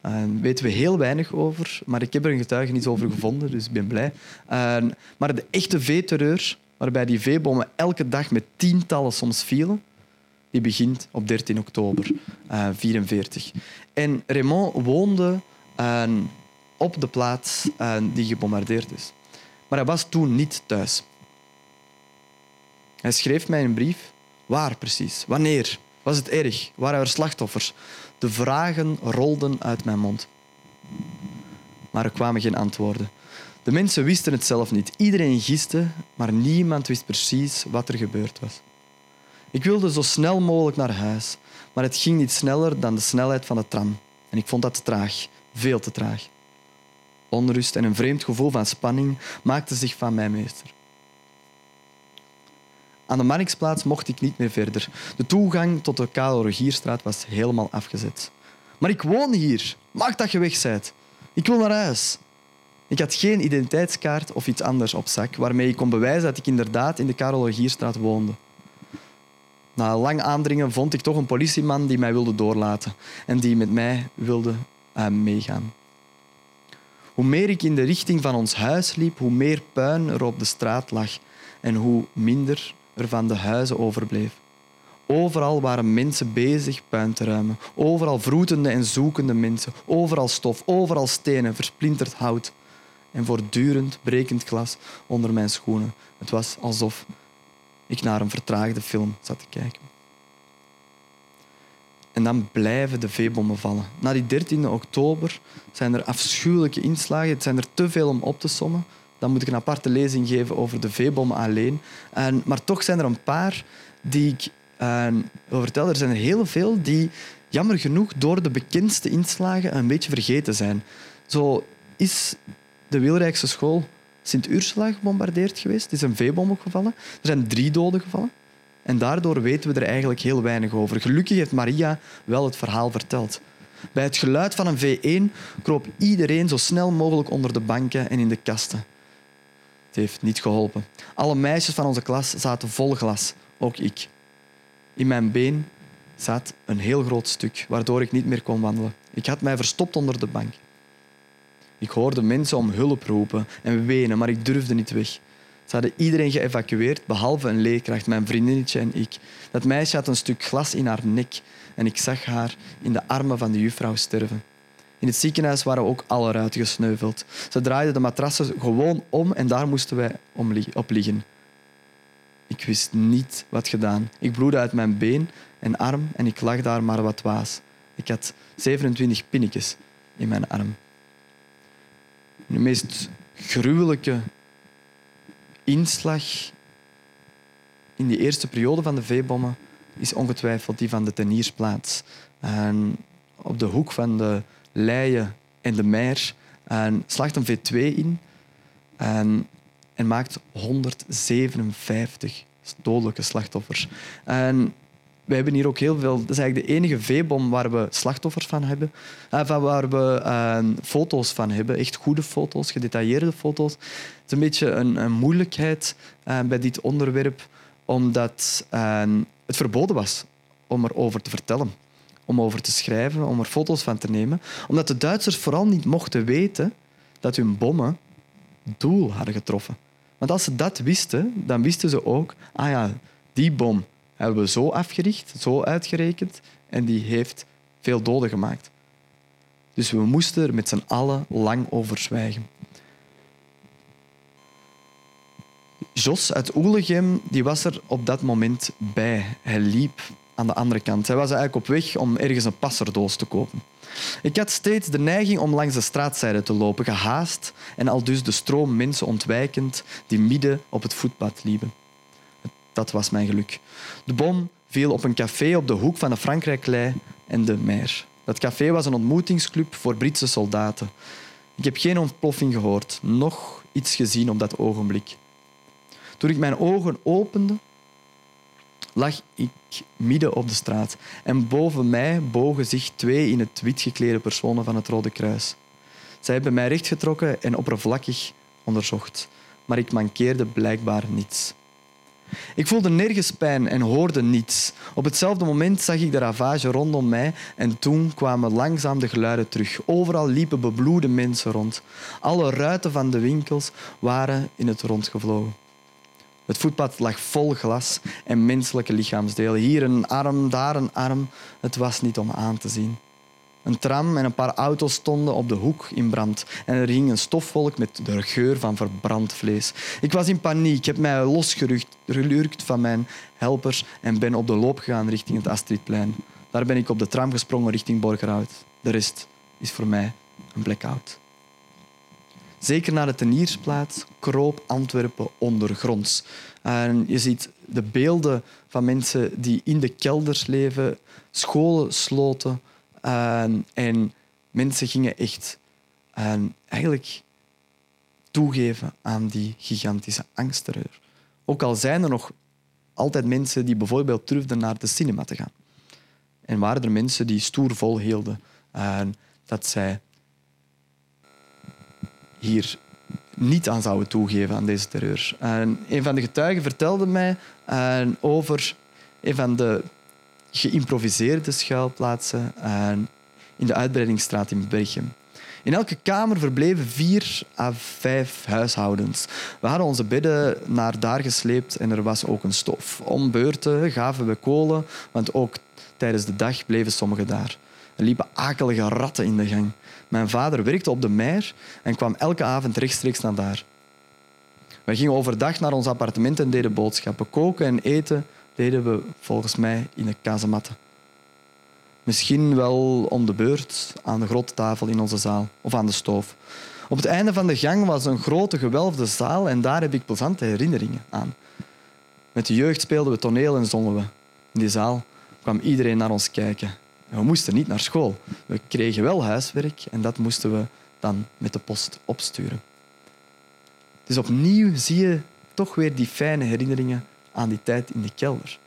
Daar weten we heel weinig over, maar ik heb er een getuigenis over gevonden, dus ik ben blij. maar de echte V-terreur, waarbij die V-bommen elke dag met tientallen soms vielen, die begint op 13 oktober 1944. en Raymond woonde op de plaats die gebombardeerd is. Maar hij was toen niet thuis. Hij schreef mij een brief. Waar precies? Wanneer? Was het erg? Waren er slachtoffers? De vragen rolden uit mijn mond. Maar er kwamen geen antwoorden. De mensen wisten het zelf niet. Iedereen giste, maar niemand wist precies wat er gebeurd was. Ik wilde zo snel mogelijk naar huis, maar het ging niet sneller dan de snelheid van de tram. En ik vond dat traag, veel te traag. Onrust en een vreemd gevoel van spanning maakten zich van mij meester. Aan de Marksplaats mocht ik niet meer verder. De toegang tot de Kale Rogierstraat was helemaal afgezet. Maar ik woon hier. Mag dat je weg bent. Ik wil naar huis. Ik had geen identiteitskaart of iets anders op zak waarmee ik kon bewijzen dat ik inderdaad in de Karel Rogierstraat woonde. Na lang aandringen vond ik toch een politieman die mij wilde doorlaten en die met mij wilde uh, meegaan. Hoe meer ik in de richting van ons huis liep, hoe meer puin er op de straat lag en hoe minder van de huizen overbleef. Overal waren mensen bezig puin te ruimen. Overal vroetende en zoekende mensen. Overal stof, overal stenen, versplinterd hout. En voortdurend brekend glas onder mijn schoenen. Het was alsof ik naar een vertraagde film zat te kijken. En dan blijven de veebommen vallen. Na die 13 oktober zijn er afschuwelijke inslagen. Het zijn er te veel om op te sommen. Dan moet ik een aparte lezing geven over de veebommen alleen. En, maar toch zijn er een paar die ik uh, wil vertellen. Er zijn er heel veel die jammer genoeg door de bekendste inslagen een beetje vergeten zijn. Zo is de Wilrijkse school Sint-Ursula gebombardeerd geweest. Het is een veebom opgevallen. Er zijn drie doden gevallen. En daardoor weten we er eigenlijk heel weinig over. Gelukkig heeft Maria wel het verhaal verteld. Bij het geluid van een V1 kroop iedereen zo snel mogelijk onder de banken en in de kasten. Het heeft niet geholpen. Alle meisjes van onze klas zaten vol glas, ook ik. In mijn been zat een heel groot stuk, waardoor ik niet meer kon wandelen. Ik had mij verstopt onder de bank. Ik hoorde mensen om hulp roepen en wenen, maar ik durfde niet weg. Ze hadden iedereen geëvacueerd, behalve een leerkracht, mijn vriendinnetje en ik. Dat meisje had een stuk glas in haar nek en ik zag haar in de armen van de juffrouw sterven. In het ziekenhuis waren ook alle ruiten gesneuveld. Ze draaiden de matrassen gewoon om en daar moesten wij op liggen. Ik wist niet wat gedaan. Ik bloedde uit mijn been en arm en ik lag daar maar wat waas. Ik had 27 pinnetjes in mijn arm. De meest gruwelijke inslag in die eerste periode van de veebommen is ongetwijfeld die van de Teniersplaats. En op de hoek van de Leien en de Meer en slacht een V2 in en, en maakt 157 dodelijke slachtoffers. En we hebben hier ook heel veel. Dat is eigenlijk de enige veebom waar we slachtoffers van hebben. Uh, van waar we uh, foto's van hebben. Echt goede foto's, gedetailleerde foto's. Het is een beetje een, een moeilijkheid uh, bij dit onderwerp, omdat het verboden was om erover te vertellen. Om over te schrijven, om er foto's van te nemen. Omdat de Duitsers vooral niet mochten weten dat hun bommen doel hadden getroffen. Want als ze dat wisten, dan wisten ze ook, ah ja, die bom hebben we zo afgericht, zo uitgerekend en die heeft veel doden gemaakt. Dus we moesten er met z'n allen lang over zwijgen. Jos uit Oelegem die was er op dat moment bij. Hij liep aan de andere kant. Hij was eigenlijk op weg om ergens een passerdoos te kopen. Ik had steeds de neiging om langs de straatzijde te lopen, gehaast en al dus de stroom mensen ontwijkend die midden op het voetpad liepen. Dat was mijn geluk. De bom viel op een café op de hoek van de Frankrijklei en de Meer. Dat café was een ontmoetingsclub voor Britse soldaten. Ik heb geen ontploffing gehoord, nog iets gezien op dat ogenblik. Toen ik mijn ogen opende, lag ik midden op de straat en boven mij bogen zich twee in het wit geklede personen van het Rode Kruis. Zij hebben mij rechtgetrokken en oppervlakkig onderzocht, maar ik mankeerde blijkbaar niets. Ik voelde nergens pijn en hoorde niets. Op hetzelfde moment zag ik de ravage rondom mij en toen kwamen langzaam de geluiden terug. Overal liepen bebloede mensen rond. Alle ruiten van de winkels waren in het rond gevlogen. Het voetpad lag vol glas en menselijke lichaamsdelen. Hier een arm, daar een arm. Het was niet om aan te zien. Een tram en een paar auto's stonden op de hoek in brand. En er hing een stofwolk met de geur van verbrand vlees. Ik was in paniek. Ik heb mij losgelurkt van mijn helpers en ben op de loop gegaan richting het Astridplein. Daar ben ik op de tram gesprongen richting Borgerhout. De rest is voor mij een blackout. Zeker na de Teniersplaats kroop Antwerpen ondergronds. En je ziet de beelden van mensen die in de kelders leven, scholen sloten, en mensen gingen echt eigenlijk toegeven aan die gigantische angstterreur. Ook al zijn er nog altijd mensen die bijvoorbeeld durfden naar de cinema te gaan. En waren er mensen die stoer volhielden dat zij hier niet aan zouden toegeven aan deze terreur. En een van de getuigen vertelde mij over een van de geïmproviseerde schuilplaatsen in de uitbreidingsstraat in Berchem. In elke kamer verbleven vier à vijf huishoudens. We hadden onze bedden naar daar gesleept en er was ook een stof. Om beurten gaven we kolen, want ook tijdens de dag bleven sommigen daar. Er liepen akelige ratten in de gang. Mijn vader werkte op de meer en kwam elke avond rechtstreeks naar daar. We gingen overdag naar ons appartement en deden boodschappen. Koken en eten deden we volgens mij in de kazematten. Misschien wel om de beurt aan de grote tafel in onze zaal of aan de stoof. Op het einde van de gang was een grote gewelfde zaal en daar heb ik plezante herinneringen aan. Met de jeugd speelden we toneel en zongen we. In die zaal kwam iedereen naar ons kijken. We moesten niet naar school. We kregen wel huiswerk en dat moesten we dan met de post opsturen. Dus opnieuw zie je toch weer die fijne herinneringen aan die tijd in de kelder.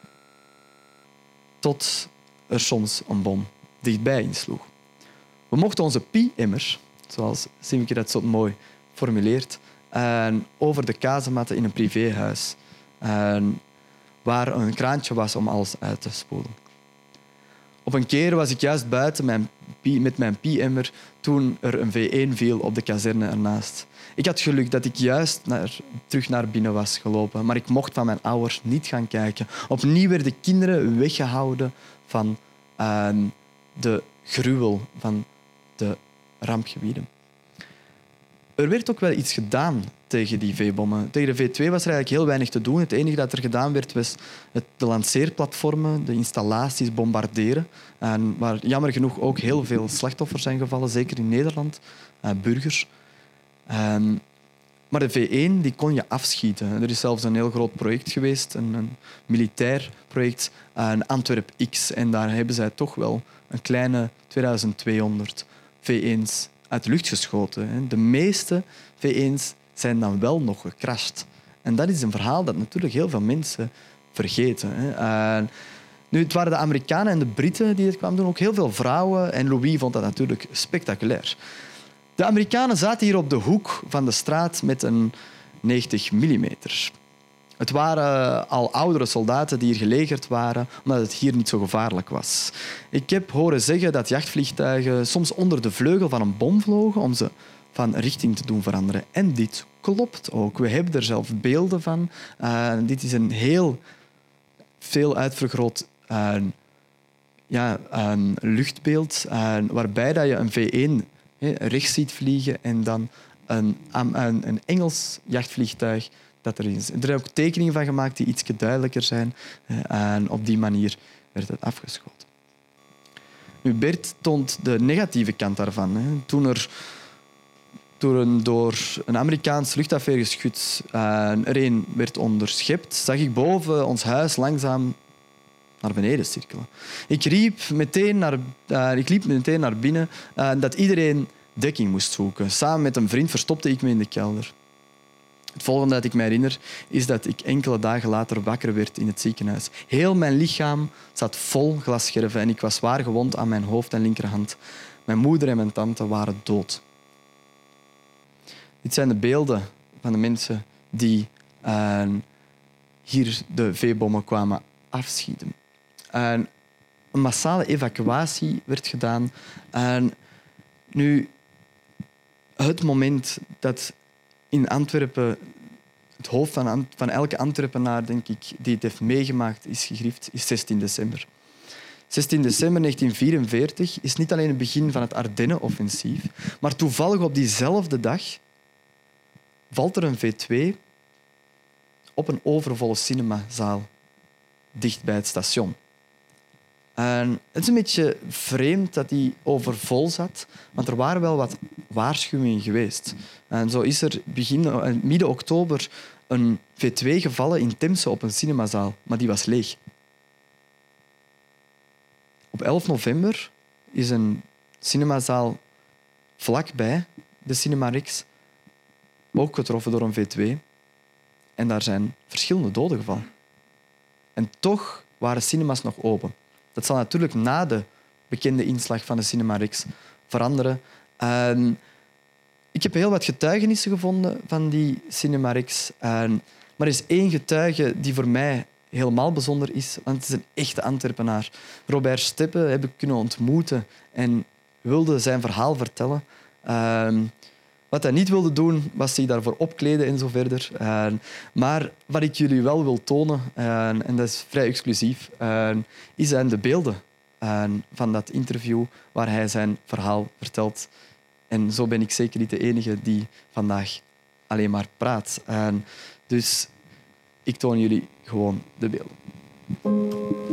Tot er soms een bom dichtbij insloeg. We mochten onze pie-emmers, zoals Simke dat zo mooi formuleert, over de kazematten in een privéhuis. Waar een kraantje was om alles uit te spoelen. Op een keer was ik juist buiten mijn, met mijn pie-emmer toen er een V1 viel op de kazerne ernaast. Ik had geluk dat ik juist naar, terug naar binnen was gelopen, maar ik mocht van mijn ouders niet gaan kijken. Opnieuw werden kinderen weggehouden van uh, de gruwel van de rampgebieden. Er werd ook wel iets gedaan tegen die V-bommen. Tegen de V2 was er eigenlijk heel weinig te doen. Het enige dat er gedaan werd, was het, de lanceerplatformen, de installaties bombarderen. En waar jammer genoeg ook heel veel slachtoffers zijn gevallen, zeker in Nederland, uh, burgers. Um, maar de V1 die kon je afschieten. Er is zelfs een heel groot project geweest, een, een militair project, een Antwerp X. En daar hebben zij toch wel een kleine 2200 V1's uit de lucht geschoten. De meeste V1's zijn dan wel nog gecrashed. En dat is een verhaal dat natuurlijk heel veel mensen vergeten. nu, het waren de Amerikanen en de Britten die het kwamen doen, ook heel veel vrouwen. En Louis vond dat natuurlijk spectaculair. De Amerikanen zaten hier op de hoek van de straat met een 90 mm. Het waren al oudere soldaten die hier gelegerd waren, omdat het hier niet zo gevaarlijk was. Ik heb horen zeggen dat jachtvliegtuigen soms onder de vleugel van een bom vlogen om ze van richting te doen veranderen. En dit klopt ook. We hebben er zelf beelden van. Uh, dit is een heel veel uitvergroot uh, ja, een luchtbeeld, uh, waarbij dat je een V1 rechts ziet vliegen en dan een, een, een Engels jachtvliegtuig dat erin. Er zijn ook tekeningen van gemaakt die iets duidelijker zijn. En op die manier werd het afgeschoten. Nu, Bert toont de negatieve kant daarvan. Toen er een, door een Amerikaans luchtafweergeschut uh, er een werd onderschept, zag ik boven ons huis langzaam naar beneden cirkelen. Ik, riep meteen naar, uh, ik liep meteen naar binnen uh, dat iedereen dekking moest zoeken. Samen met een vriend verstopte ik me in de kelder. Het volgende dat ik me herinner is dat ik enkele dagen later wakker werd in het ziekenhuis. Heel mijn lichaam zat vol glasscherven en ik was zwaar gewond aan mijn hoofd en linkerhand. Mijn moeder en mijn tante waren dood. Dit zijn de beelden van de mensen die uh, hier de veebommen kwamen afschieten. Uh, een massale evacuatie werd gedaan. En nu, het moment dat in Antwerpen het hoofd van, van elke Antwerpenaar, denk ik, die het heeft meegemaakt, is gegrift, is 16 december. 16 december 1944 is niet alleen het begin van het Ardennen-offensief, maar toevallig op diezelfde dag valt er een V2 op een overvolle cinemazaal dicht bij het station. En het is een beetje vreemd dat die overvol zat, want er waren wel wat waarschuwingen geweest. En zo is er begin, eh, midden oktober een V2 gevallen in Temse op een cinemazaal, maar die was leeg. Op 11 november is een cinemazaal vlakbij de Cinema Rex ook getroffen door een V2. En daar zijn verschillende doden gevallen. En toch waren cinemas nog open. Dat zal natuurlijk na de bekende inslag van de Cinema Rex veranderen. ik heb heel wat getuigenissen gevonden van die Cinema Rex. maar er is één getuige die voor mij helemaal bijzonder is, want het is een echte Antwerpenaar. Robert Steppe heb ik kunnen ontmoeten en wilde zijn verhaal vertellen. Wat hij niet wilde doen, was zich daarvoor opkleden en zo verder. maar wat ik jullie wel wil tonen, en dat is vrij exclusief, is zijn de beelden van dat interview waar hij zijn verhaal vertelt. En zo ben ik zeker niet de enige die vandaag alleen maar praat. dus ik toon jullie gewoon de beelden.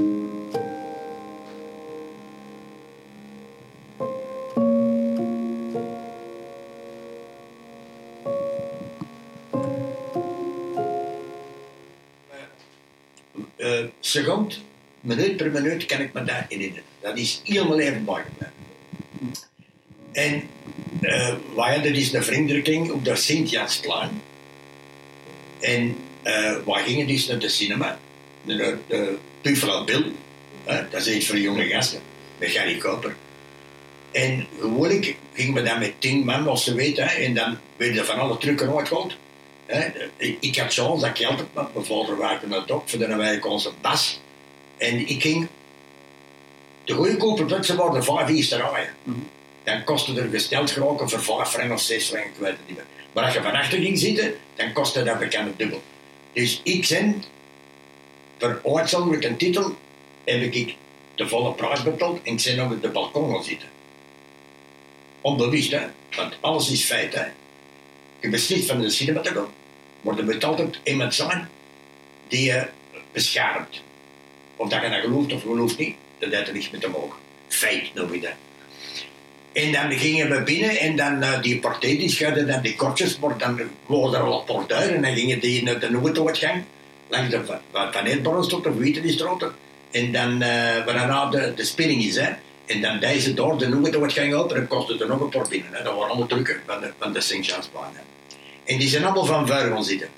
Minuut per minuut kan ik me daar herinneren. Dat is helemaal even mooi. En uh, we hadden dus een vriendelijking op de Sint-Jansplein. En uh, we gingen dus naar de cinema. Naar de Buffalo Bill. Uh, dat is iets voor jonge gasten. Met Gary Koper. En gewoonlijk gingen we dan met tien man, als ze weten. En dan werden van alle trucken uitgehaald. Ik, had zoals dat ik altijd met mijn vader werkte het op, voor dan wij onze bas. En ik ging de goedkope producten waren vijf eerste rijen. Dan kostte er gesteld geraken voor vijf frank of zes frank, ik weet het niet meer. Maar als je van achter ging zitten, dan kostte dat bekend dubbel. Dus ik zijn, voor uitzonderlijke titel, heb ik de volle prijs betaald en ik ben op de balkon gaan zitten. Onbewust, hè? Want alles is feit, hè? Je beslist van de cinema te gaan, maar er moet altijd iemand zijn die je beschermt. Of dat je dat gelooft of gelooft niet, dat heeft er niks mee te maken. Feit noem je dat. En dan gingen we binnen en dan uh, die partij die dan die kortjes, maar dan wogen er al portuur en dan gingen die naar de Noementoortgang, langs de Paneelborrelstraat of Wietenisstraat. En dan, uh, waarna de, de spinning is, hè. En dan deze door de Noementoortgang op en dan kostte er nog een port binnen. Hè. Dat waren allemaal drukken van de, van de Sint-Jansbaan. En die zijn allemaal van vuur gaan zitten.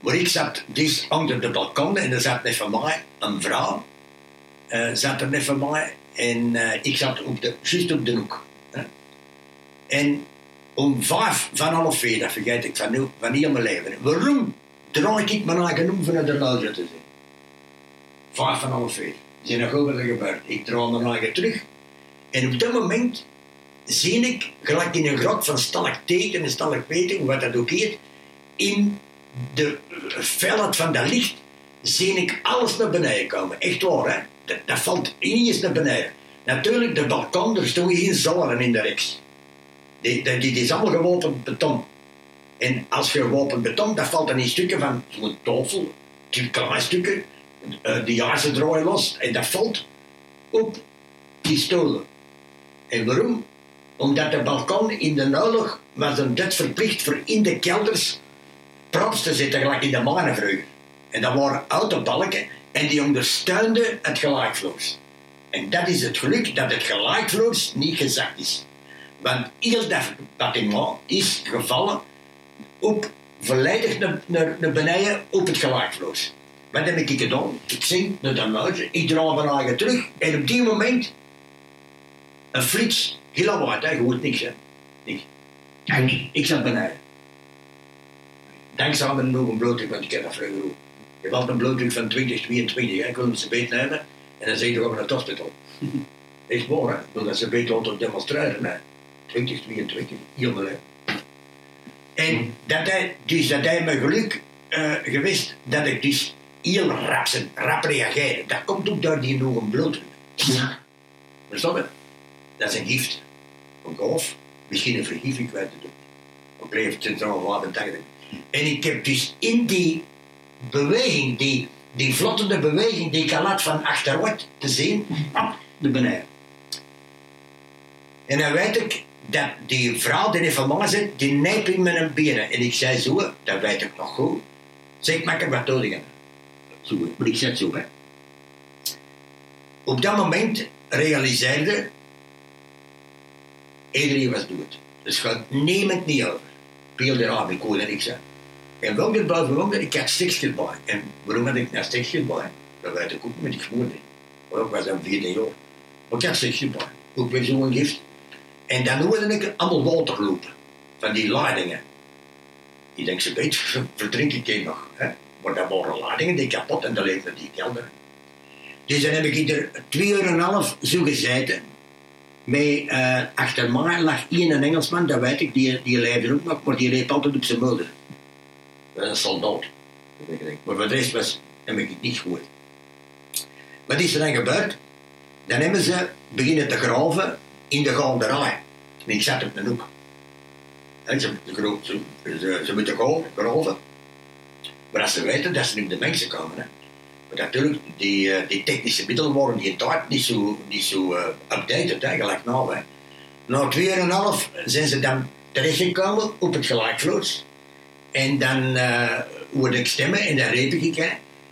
Maar ik zat dus onder de balkon en er zat net van mij een vrouw. Uh, zat er net van mij en uh, ik zat op de, juist op de hoek. En om vijf van half vier, dat vergeet ik van, nu, van heel mijn leven. Waarom draai ik mijn eigen om vanuit de luister te zijn? Vijf van half vier. Zijn nog over er gebeurd. Ik draai mijn eigen terug. En op dat moment zie ik, gelijk in een grot van stalacteten en stalacteten, wat dat ook heet, in de felheid van dat licht, zie ik alles naar beneden komen. Echt waar, hè? Dat, dat valt ineens naar beneden. Natuurlijk, de balkon, er stonden geen zolen in de reeks. Die, die, is allemaal gewopend beton. En als je gewopend beton, dat valt dan in stukken van zo'n tafel, kleine stukken, uh, de jaarse draaien los. En dat valt op die stoelen. En waarom? Omdat de balkon in de oorlog was een Duits verplicht voor in de kelders props te zitten, gelijk in de manen vroeger. En dat waren autobalken en die ondersteunden het gelijkvloers. En dat is het geluk dat het gelijkvloers niet gezakt is. Want heel dat bâtiment is gevallen op, volledig naar, naar, naar beneden op het gelijkvloers. Wat heb ik gedaan? Ik zing naar de muizen, ik draai mijn eigen terug en op die moment een flits, heel hè, je hoort niks hè. Niks. Ik zat beneden. Dankzij me nog een blootdruk, want ik heb dat vroeger ook. Je hebt een blootdruk van 20, 22, hè. ik wil ze beet nemen en dan zeg je over het hospital. [laughs] Echt mooi, hè? Want dat ze beter te demonstreren, hè. 20, 22, heel veel, En dat hij, dus dat hij mijn geluk uh, geweest dat ik dus heel rap, rap reageerde. Dat komt ook door die nog een. Verstaan je? Dat is een gift. Een golf, misschien een vergif, ik weet het ook. Op leeftijd centraal water En ik heb dus in die beweging, die, die vlottende beweging die ik al had van achteruit te zien, op de beneden. En dan weet ik dat die vrouw die van mij zit, die nijpt in mijn benen. En ik zei zo, dat weet ik nog goed. Zeg, maak wat dood Zo, maar ik zeg zo, hè. Op dat moment realiseerde iedereen was dood. Dus gaat niemand niet over. Peel de raam, ik hè. En wel dit boven wel dat ik had stikjes bij. En waarom had ik nou stikjes bij? Dat weet ik ook met die gewoonte. Maar ik was dan 14 jaar. Maar ik had stikjes bij. Ook bij zo'n gift. En dan hoorde ik allemaal water lopen. Van die ladingen. Ik denk, ze weet, verdrink ik je nog. Hè? Maar dat waren ladingen die kapot en dat leefde die kelder. Dus dan heb ik er twee uur en een half zo gezeten. Met, uh, achter mij lag één Engelsman, dat weet ik, die, die leefde ook nog, maar die leep altijd op zijn is een soldaat. Maar voor de rest was, heb ik het niet gehoord. Wat is er dan gebeurd? Dan hebben ze beginnen te graven in de gaanderij. En ik zat op de hoek. En ze, ze, ze, ze moeten graven. Maar als ze weten dat ze nu de mensen komen. Natuurlijk, die, uh, die technische middelen worden die tijd niet zo, niet zo uh, updated eigenlijk nou. Hè. Na twee en een half zijn ze dan terechtgekomen op het gelijkvloers. En dan uh, hoorde ik stemmen en dan reed ik. Hè.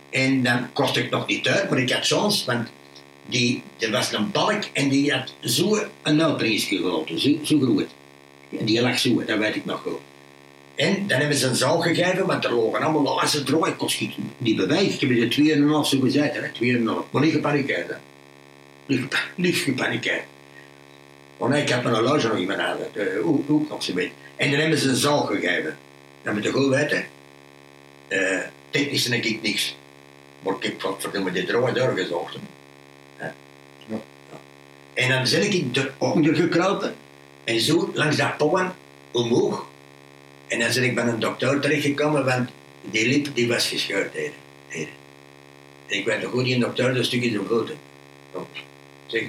En dan kost ik nog niet uit, maar ik had chance, want die, er was een balk en die had zo een melkprinsje gelopen, zo, zo. En die lag zo, dat weet ik nog goed. En dan hebben ze een zaal gegeven, want er lagen allemaal laatste droog. Ik kon niet bewegen. Ik heb er tweeënhalf zo gezegd, hè. Tweeënhalf. Maar niet gepanikeerd. Niet, niet gepanikeerd. Want ik heb mijn horloge nog niet meer aan. Hoe, hoe nog ze weet. En dan hebben ze een zaal gegeven. Dan moet je goed weten, uh, technisch denk ik niks. Maar ik heb godverdomme die droge doorgezocht. Ja. En dan zit ik eronder gekropen en zo langs dat poen omhoog. En dan ben ik bij een dokter terechtgekomen, want die lip die was gescheurd. Hier. Ik weet nog goed, die dokter, dat stukje zo groot. Zeg,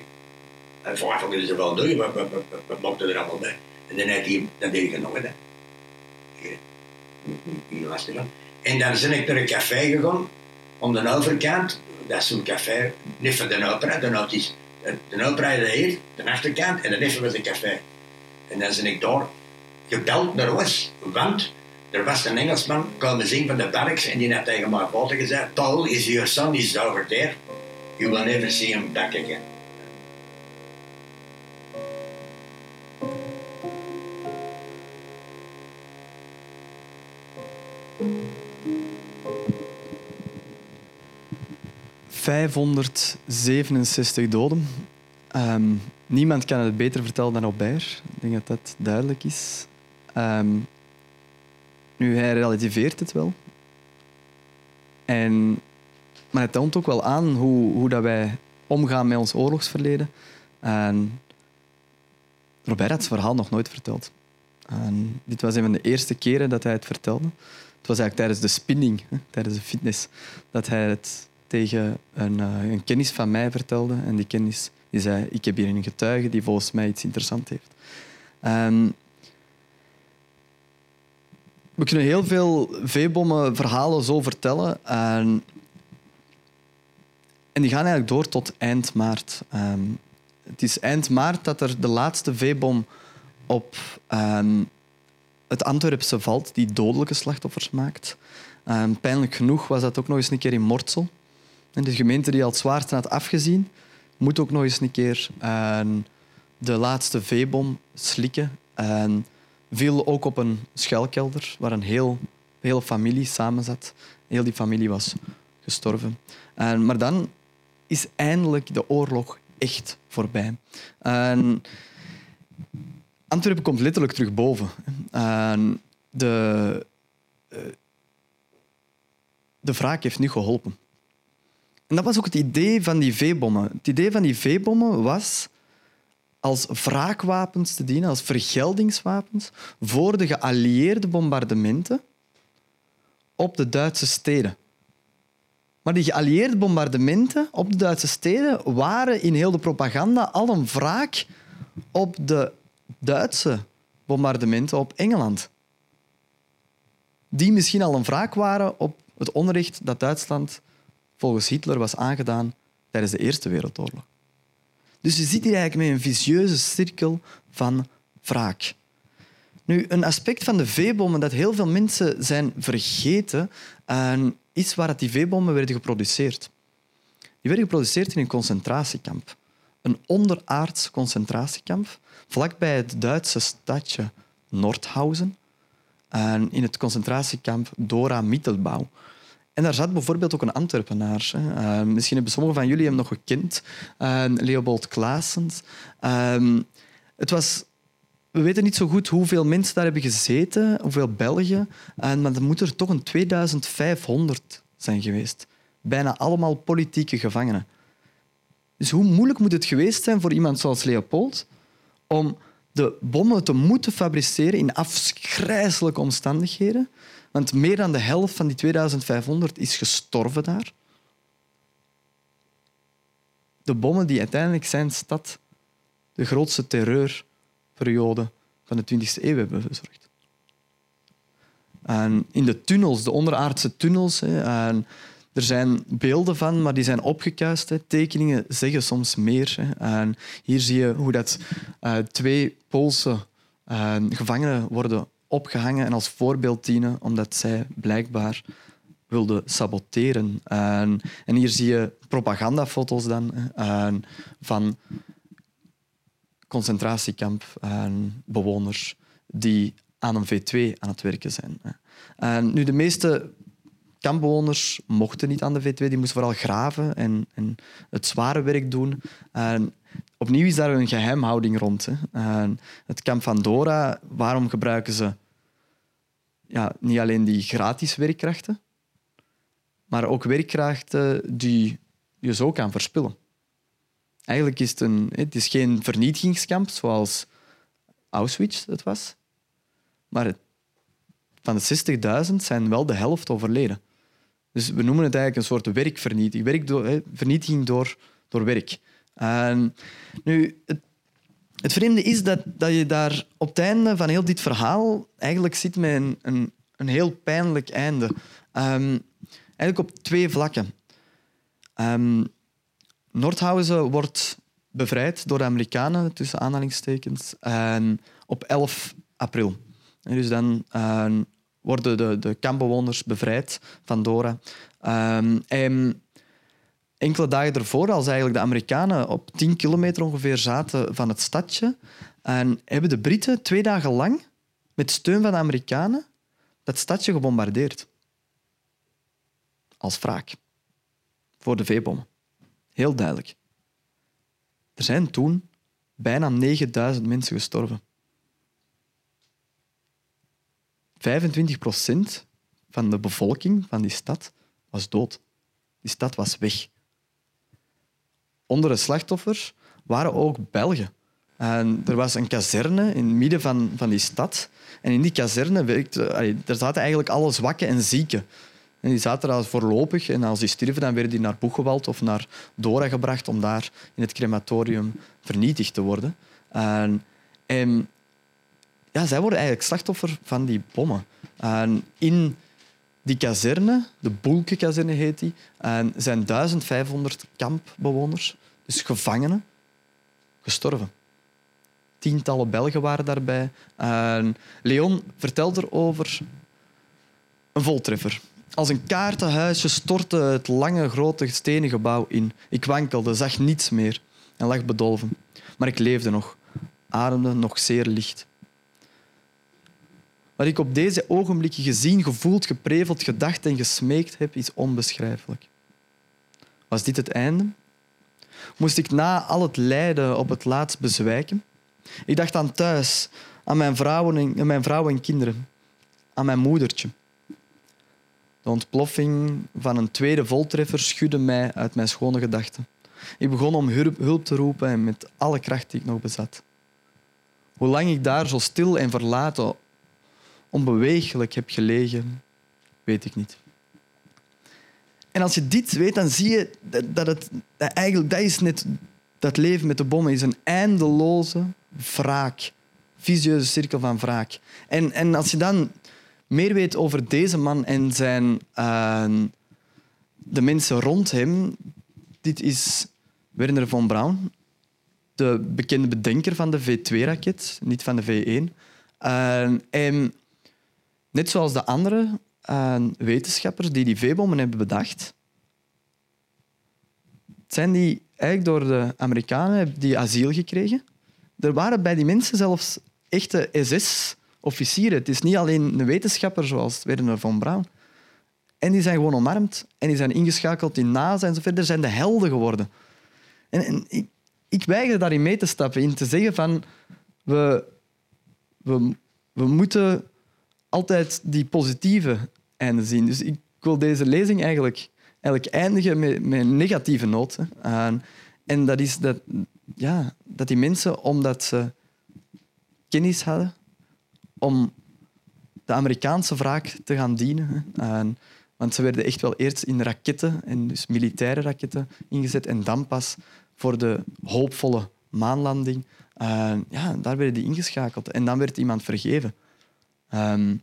en wat ze wel doen, wat, wat, er allemaal bij? En dan, had hij, dan deed ik het nog dan. En dan ben ik naar een café gegaan, om de overkant, dat is zo'n café, niet van de opera, de, is, de opera hier, de achterkant, en de was een café. En dan ben ik daar gebeld naar ons, want er was een Engelsman komen zien van de barracks en die had tegen mijn vader gezegd, Paul, is your son is over there. You will never see him back again. ...567 doden. Um, niemand kan het beter vertellen dan Aubert. Ik denk dat dat duidelijk is. Um, nu, hij relativeert het wel. En, maar het toont ook wel aan hoe, hoe dat wij omgaan met ons oorlogsverleden. En Robert had het verhaal nog nooit verteld. En dit was een van de eerste keren dat hij het vertelde. Het was eigenlijk tijdens de spinning, hè, tijdens de fitness, dat hij het tegen een, uh, een kennis van mij vertelde. En die kennis die zei, ik heb hier een getuige die volgens mij iets interessants heeft. We kunnen heel veel veebommen verhalen zo vertellen. En, en die gaan eigenlijk door tot eind maart. Ehm, het is eind maart dat er de laatste veebom op um, het Antwerpse valt, die dodelijke slachtoffers maakt. Um, pijnlijk genoeg was dat ook nog eens een keer in Mortsel. En de gemeente die al het zwaarste had afgezien, moet ook nog eens een keer de laatste veebom slikken. En viel ook op een schuilkelder waar een heel, hele familie samen zat. Heel die familie was gestorven. En, maar dan is eindelijk de oorlog echt voorbij. En Antwerpen komt letterlijk terug boven. En de, eh, de wraak heeft nu geholpen. En dat was ook het idee van die veebommen. Het idee van die veebommen was als wraakwapens te dienen, als vergeldingswapens voor de geallieerde bombardementen op de Duitse steden. Maar die geallieerde bombardementen op de Duitse steden waren in heel de propaganda al een wraak op de Duitse bombardementen op Engeland. Die misschien al een wraak waren op het onrecht dat Duitsland volgens Hitler was aangedaan tijdens de Eerste Wereldoorlog. Dus je zit hier eigenlijk met een vicieuze cirkel van wraak. Nu, een aspect van de veebommen dat heel veel mensen zijn vergeten, is waar die veebommen werden geproduceerd. Die werden geproduceerd in een concentratiekamp. Een onderaards concentratiekamp, vlakbij het Duitse stadje Nordhausen. En in het concentratiekamp Dora Mittelbau. En daar zat bijvoorbeeld ook een Antwerpenaar. Uh, misschien hebben sommigen van jullie hem nog gekend. Uh, Leopold Klaasens. Ehm, het was... We weten niet zo goed hoeveel mensen daar hebben gezeten, hoeveel Belgen. Maar er moeten er toch een 2500 zijn geweest. Bijna allemaal politieke gevangenen. Dus hoe moeilijk moet het geweest zijn voor iemand zoals Leopold om de bommen te moeten fabriceren in afschrijzelijke omstandigheden want meer dan de helft van die 2500 is gestorven daar. De bommen die uiteindelijk zijn stad de grootste terreurperiode van de 20e eeuw hebben verzorgd. En in de tunnels, de onderaardse tunnels, en er zijn beelden van, maar die zijn opgekuist. Tekeningen zeggen soms meer. En hier zie je hoe dat, uh, twee Poolse uh, gevangenen worden opgehangen en als voorbeeld dienen, omdat zij blijkbaar wilden saboteren. En, en hier zie je propagandafoto's dan en, van concentratiekamp en bewoners die aan een V2 aan het werken zijn. En nu, de meeste kampbewoners mochten niet aan de V2, die moesten vooral graven en, en het zware werk doen. En opnieuw is daar een geheimhouding rond. Hè. Het kamp van Dora, waarom gebruiken ze ja, niet alleen die gratis werkkrachten, maar ook werkkrachten die je zo kan verspillen. Eigenlijk is het, een, het is geen vernietigingskamp zoals Auschwitz het was, maar van de 60.000 zijn wel de helft overleden. Dus we noemen het eigenlijk een soort werkvernietiging. Werk vernietiging door, door werk. Nu, het, vreemde is dat, dat je daar op het einde van heel dit verhaal eigenlijk zit met een, een, een heel pijnlijk einde. Um, eigenlijk op twee vlakken. Um, Nordhausen wordt bevrijd door de Amerikanen, tussen aanhalingstekens, en op 11 april. Dus dan uh, worden de, de kampbewoners bevrijd van Dora. Um, enkele dagen ervoor, als eigenlijk de Amerikanen op 10 kilometer ongeveer zaten van het stadje, en hebben de Britten twee dagen lang, met steun van de Amerikanen, dat stadje gebombardeerd. Als wraak. Voor de veebommen. Heel duidelijk. Er zijn toen bijna 9000 mensen gestorven. 25 procent van de bevolking van die stad was dood. Die stad was weg. Onder de slachtoffers waren ook Belgen. En er was een kazerne in het midden van, van die stad. En in die kazerne werkte, er zaten eigenlijk alle zwakken en zieken. En die zaten daar voorlopig. En als die stierven, dan werden die naar Boegewald of naar Dora gebracht om daar in het crematorium vernietigd te worden. En, en ja, zij worden eigenlijk slachtoffer van die bommen. En in die kazerne, de Boelke-kazerne heet die, en zijn 1500 kampbewoners, dus gevangenen, gestorven. Tientallen Belgen waren daarbij. Leon vertelt erover een voltreffer. Als een kaartenhuisje stortte het lange, grote stenen gebouw in. Ik wankelde, zag niets meer en lag bedolven. Maar ik leefde nog, ademde nog zeer licht. Wat ik op deze ogenblikken gezien, gevoeld, gepreveld, gedacht en gesmeekt heb, is onbeschrijfelijk. Was dit het einde? Moest ik na al het lijden op het laatst bezwijken? Ik dacht aan thuis, aan mijn vrouw en, mijn vrouw en kinderen, aan mijn moedertje. De ontploffing van een tweede voltreffer schudde mij uit mijn schone gedachten. Ik begon om hulp te roepen en met alle kracht die ik nog bezat. Hoe lang ik daar zo stil en verlaten, onbeweeglijk heb gelegen, weet ik niet. En als je dit weet, dan zie je dat het dat eigenlijk dat is net dat leven met de bommen is een eindeloze wraak, visieuze cirkel van wraak. En, en als je dan meer weet over deze man en zijn, uh, de mensen rond hem, dit is Werner von Braun, de bekende bedenker van de V2-raket, niet van de V1. Uh, en net zoals de andere uh, wetenschappers die die V-bommen hebben bedacht, zijn die eigenlijk door de Amerikanen die asiel gekregen. Er waren bij die mensen zelfs echte SS-officieren. Het is niet alleen een wetenschapper zoals Werner von Braun. En die zijn gewoon omarmd en die zijn ingeschakeld in NASA en zo verder. zijn de helden geworden. En, en ik, ik weiger daarin mee te stappen, in te zeggen van we, we, we moeten altijd die positieve einde zien. Dus ik wil deze lezing eigenlijk, eigenlijk eindigen met, een negatieve noot. En dat is dat, ja, dat die mensen, omdat ze kennis hadden om de Amerikaanse wraak te gaan dienen. En, want ze werden echt wel eerst in raketten, en dus militaire raketten, ingezet en dan pas voor de hoopvolle maanlanding. En ja, daar werden die ingeschakeld en dan werd iemand vergeven. Um,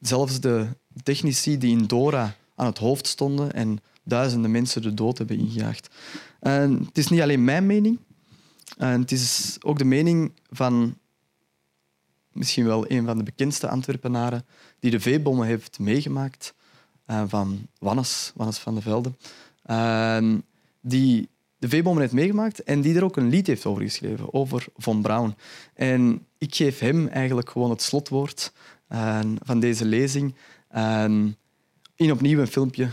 zelfs de technici die in Dora aan het hoofd stonden en duizenden mensen de dood hebben ingejaagd. En het is niet alleen mijn mening, en het is ook de mening van misschien wel een van de bekendste Antwerpenaren die de veebommen heeft meegemaakt, van Wannes, Wannes van de Velde. Die de veebommen heeft meegemaakt en die er ook een lied heeft over geschreven, over Von Braun. En ik geef hem eigenlijk gewoon het slotwoord uh, van deze lezing. in opnieuw een filmpje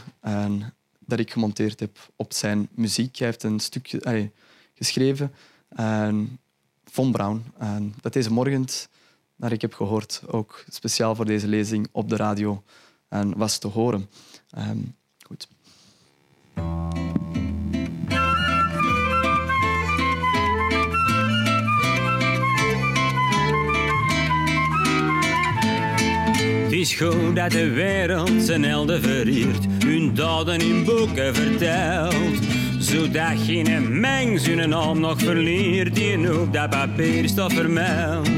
dat ik gemonteerd heb op zijn muziek. Hij heeft een stukje geschreven, Von Braun, dat deze morgen naar ik heb gehoord, ook speciaal voor deze lezing op de radio was te horen. Goed. Is goed dat de wereld zijn helden veriert, hun daden in boeken vertelt. Zodat geen mens hun naam nog verliert, die op dat papier staat vermeld.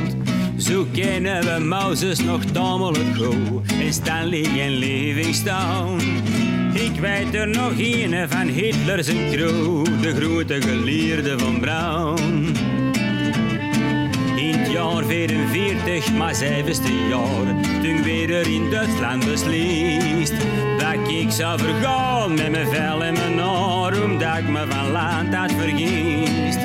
Zo kennen we Mozes nog tamelijk goed en Stanley en Livingstone. Ik weet er nog een van Hitler zijn crew, de grote geleerde van Brown. Jaar 44, maar zevende jaar, toen weer er in Duitsland beslist dat ik zou vergaan met mijn vel en mijn haar, omdat ik me van land had vergist.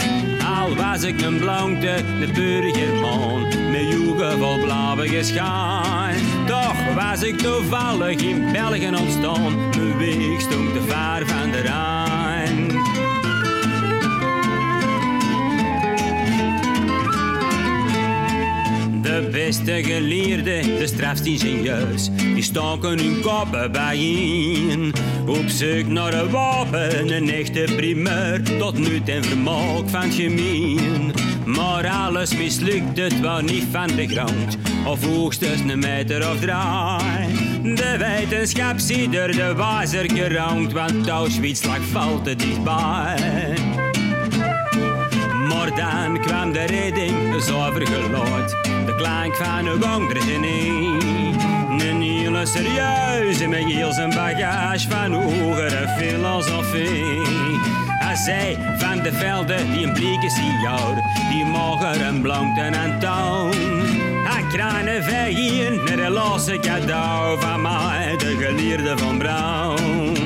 Al was ik een blauwte, de burgerman, met joegen vol blauwe geschaan. Toch was ik toevallig in België ontstaan, mijn weg stond te ver van de Rijn. De beste geleerden, de strafste ingenieurs, die staken hun koppen bijeen. Op zoek naar een wapen, een echte primeur, tot nut en vermaak van het gemeen. Maar alles mislukt, het was niet van de grond, of hoogstens een meter of drie. De wetenschap ziet er de wazer gerankt, want Auschwitz lag valt te dichtbij. Maar dan kwam de redding, zuiver geluid. De klank van een wondergenie. Een hele serieuze met heel zijn bagage van hogere filosofie. Hij zei van de velden die een blieke signaal, die mogen een blank en toon. Hij kranen vegien naar de losse cadeau van mij, de geleerde van Brown.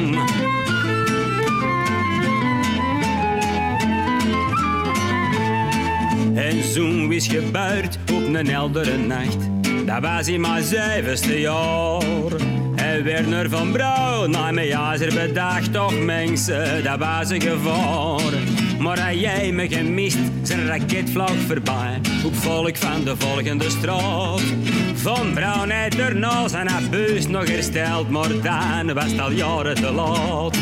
En zo'n is gebeurd op een heldere nacht. Dat was in mijn zevende jaar. En Werner van Brouw, na mijn jazer bedacht, toch mensen, dat was een gevaar. Maar had jij me gemist, zijn raket vloog voorbij. Op volk van de volgende straat. Van Brown heeft erna zijn abuus nog hersteld, maar dan was het al jaren te laat.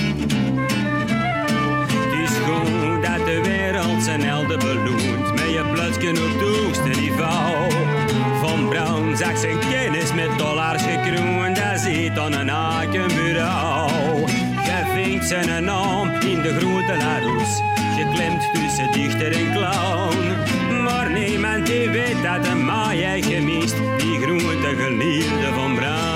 Het is goed dat de wereld zijn helden beloont je plotje op het niveau. Van Brown zag zijn kennis met dollars gekroond, dat zit aan een hakenbureau. Jij vindt zijn naam in de grote Larousse, geklemd tussen dichter en clown. Maar niemand die weet dat de maai gemist, die grote geliefde van Brown.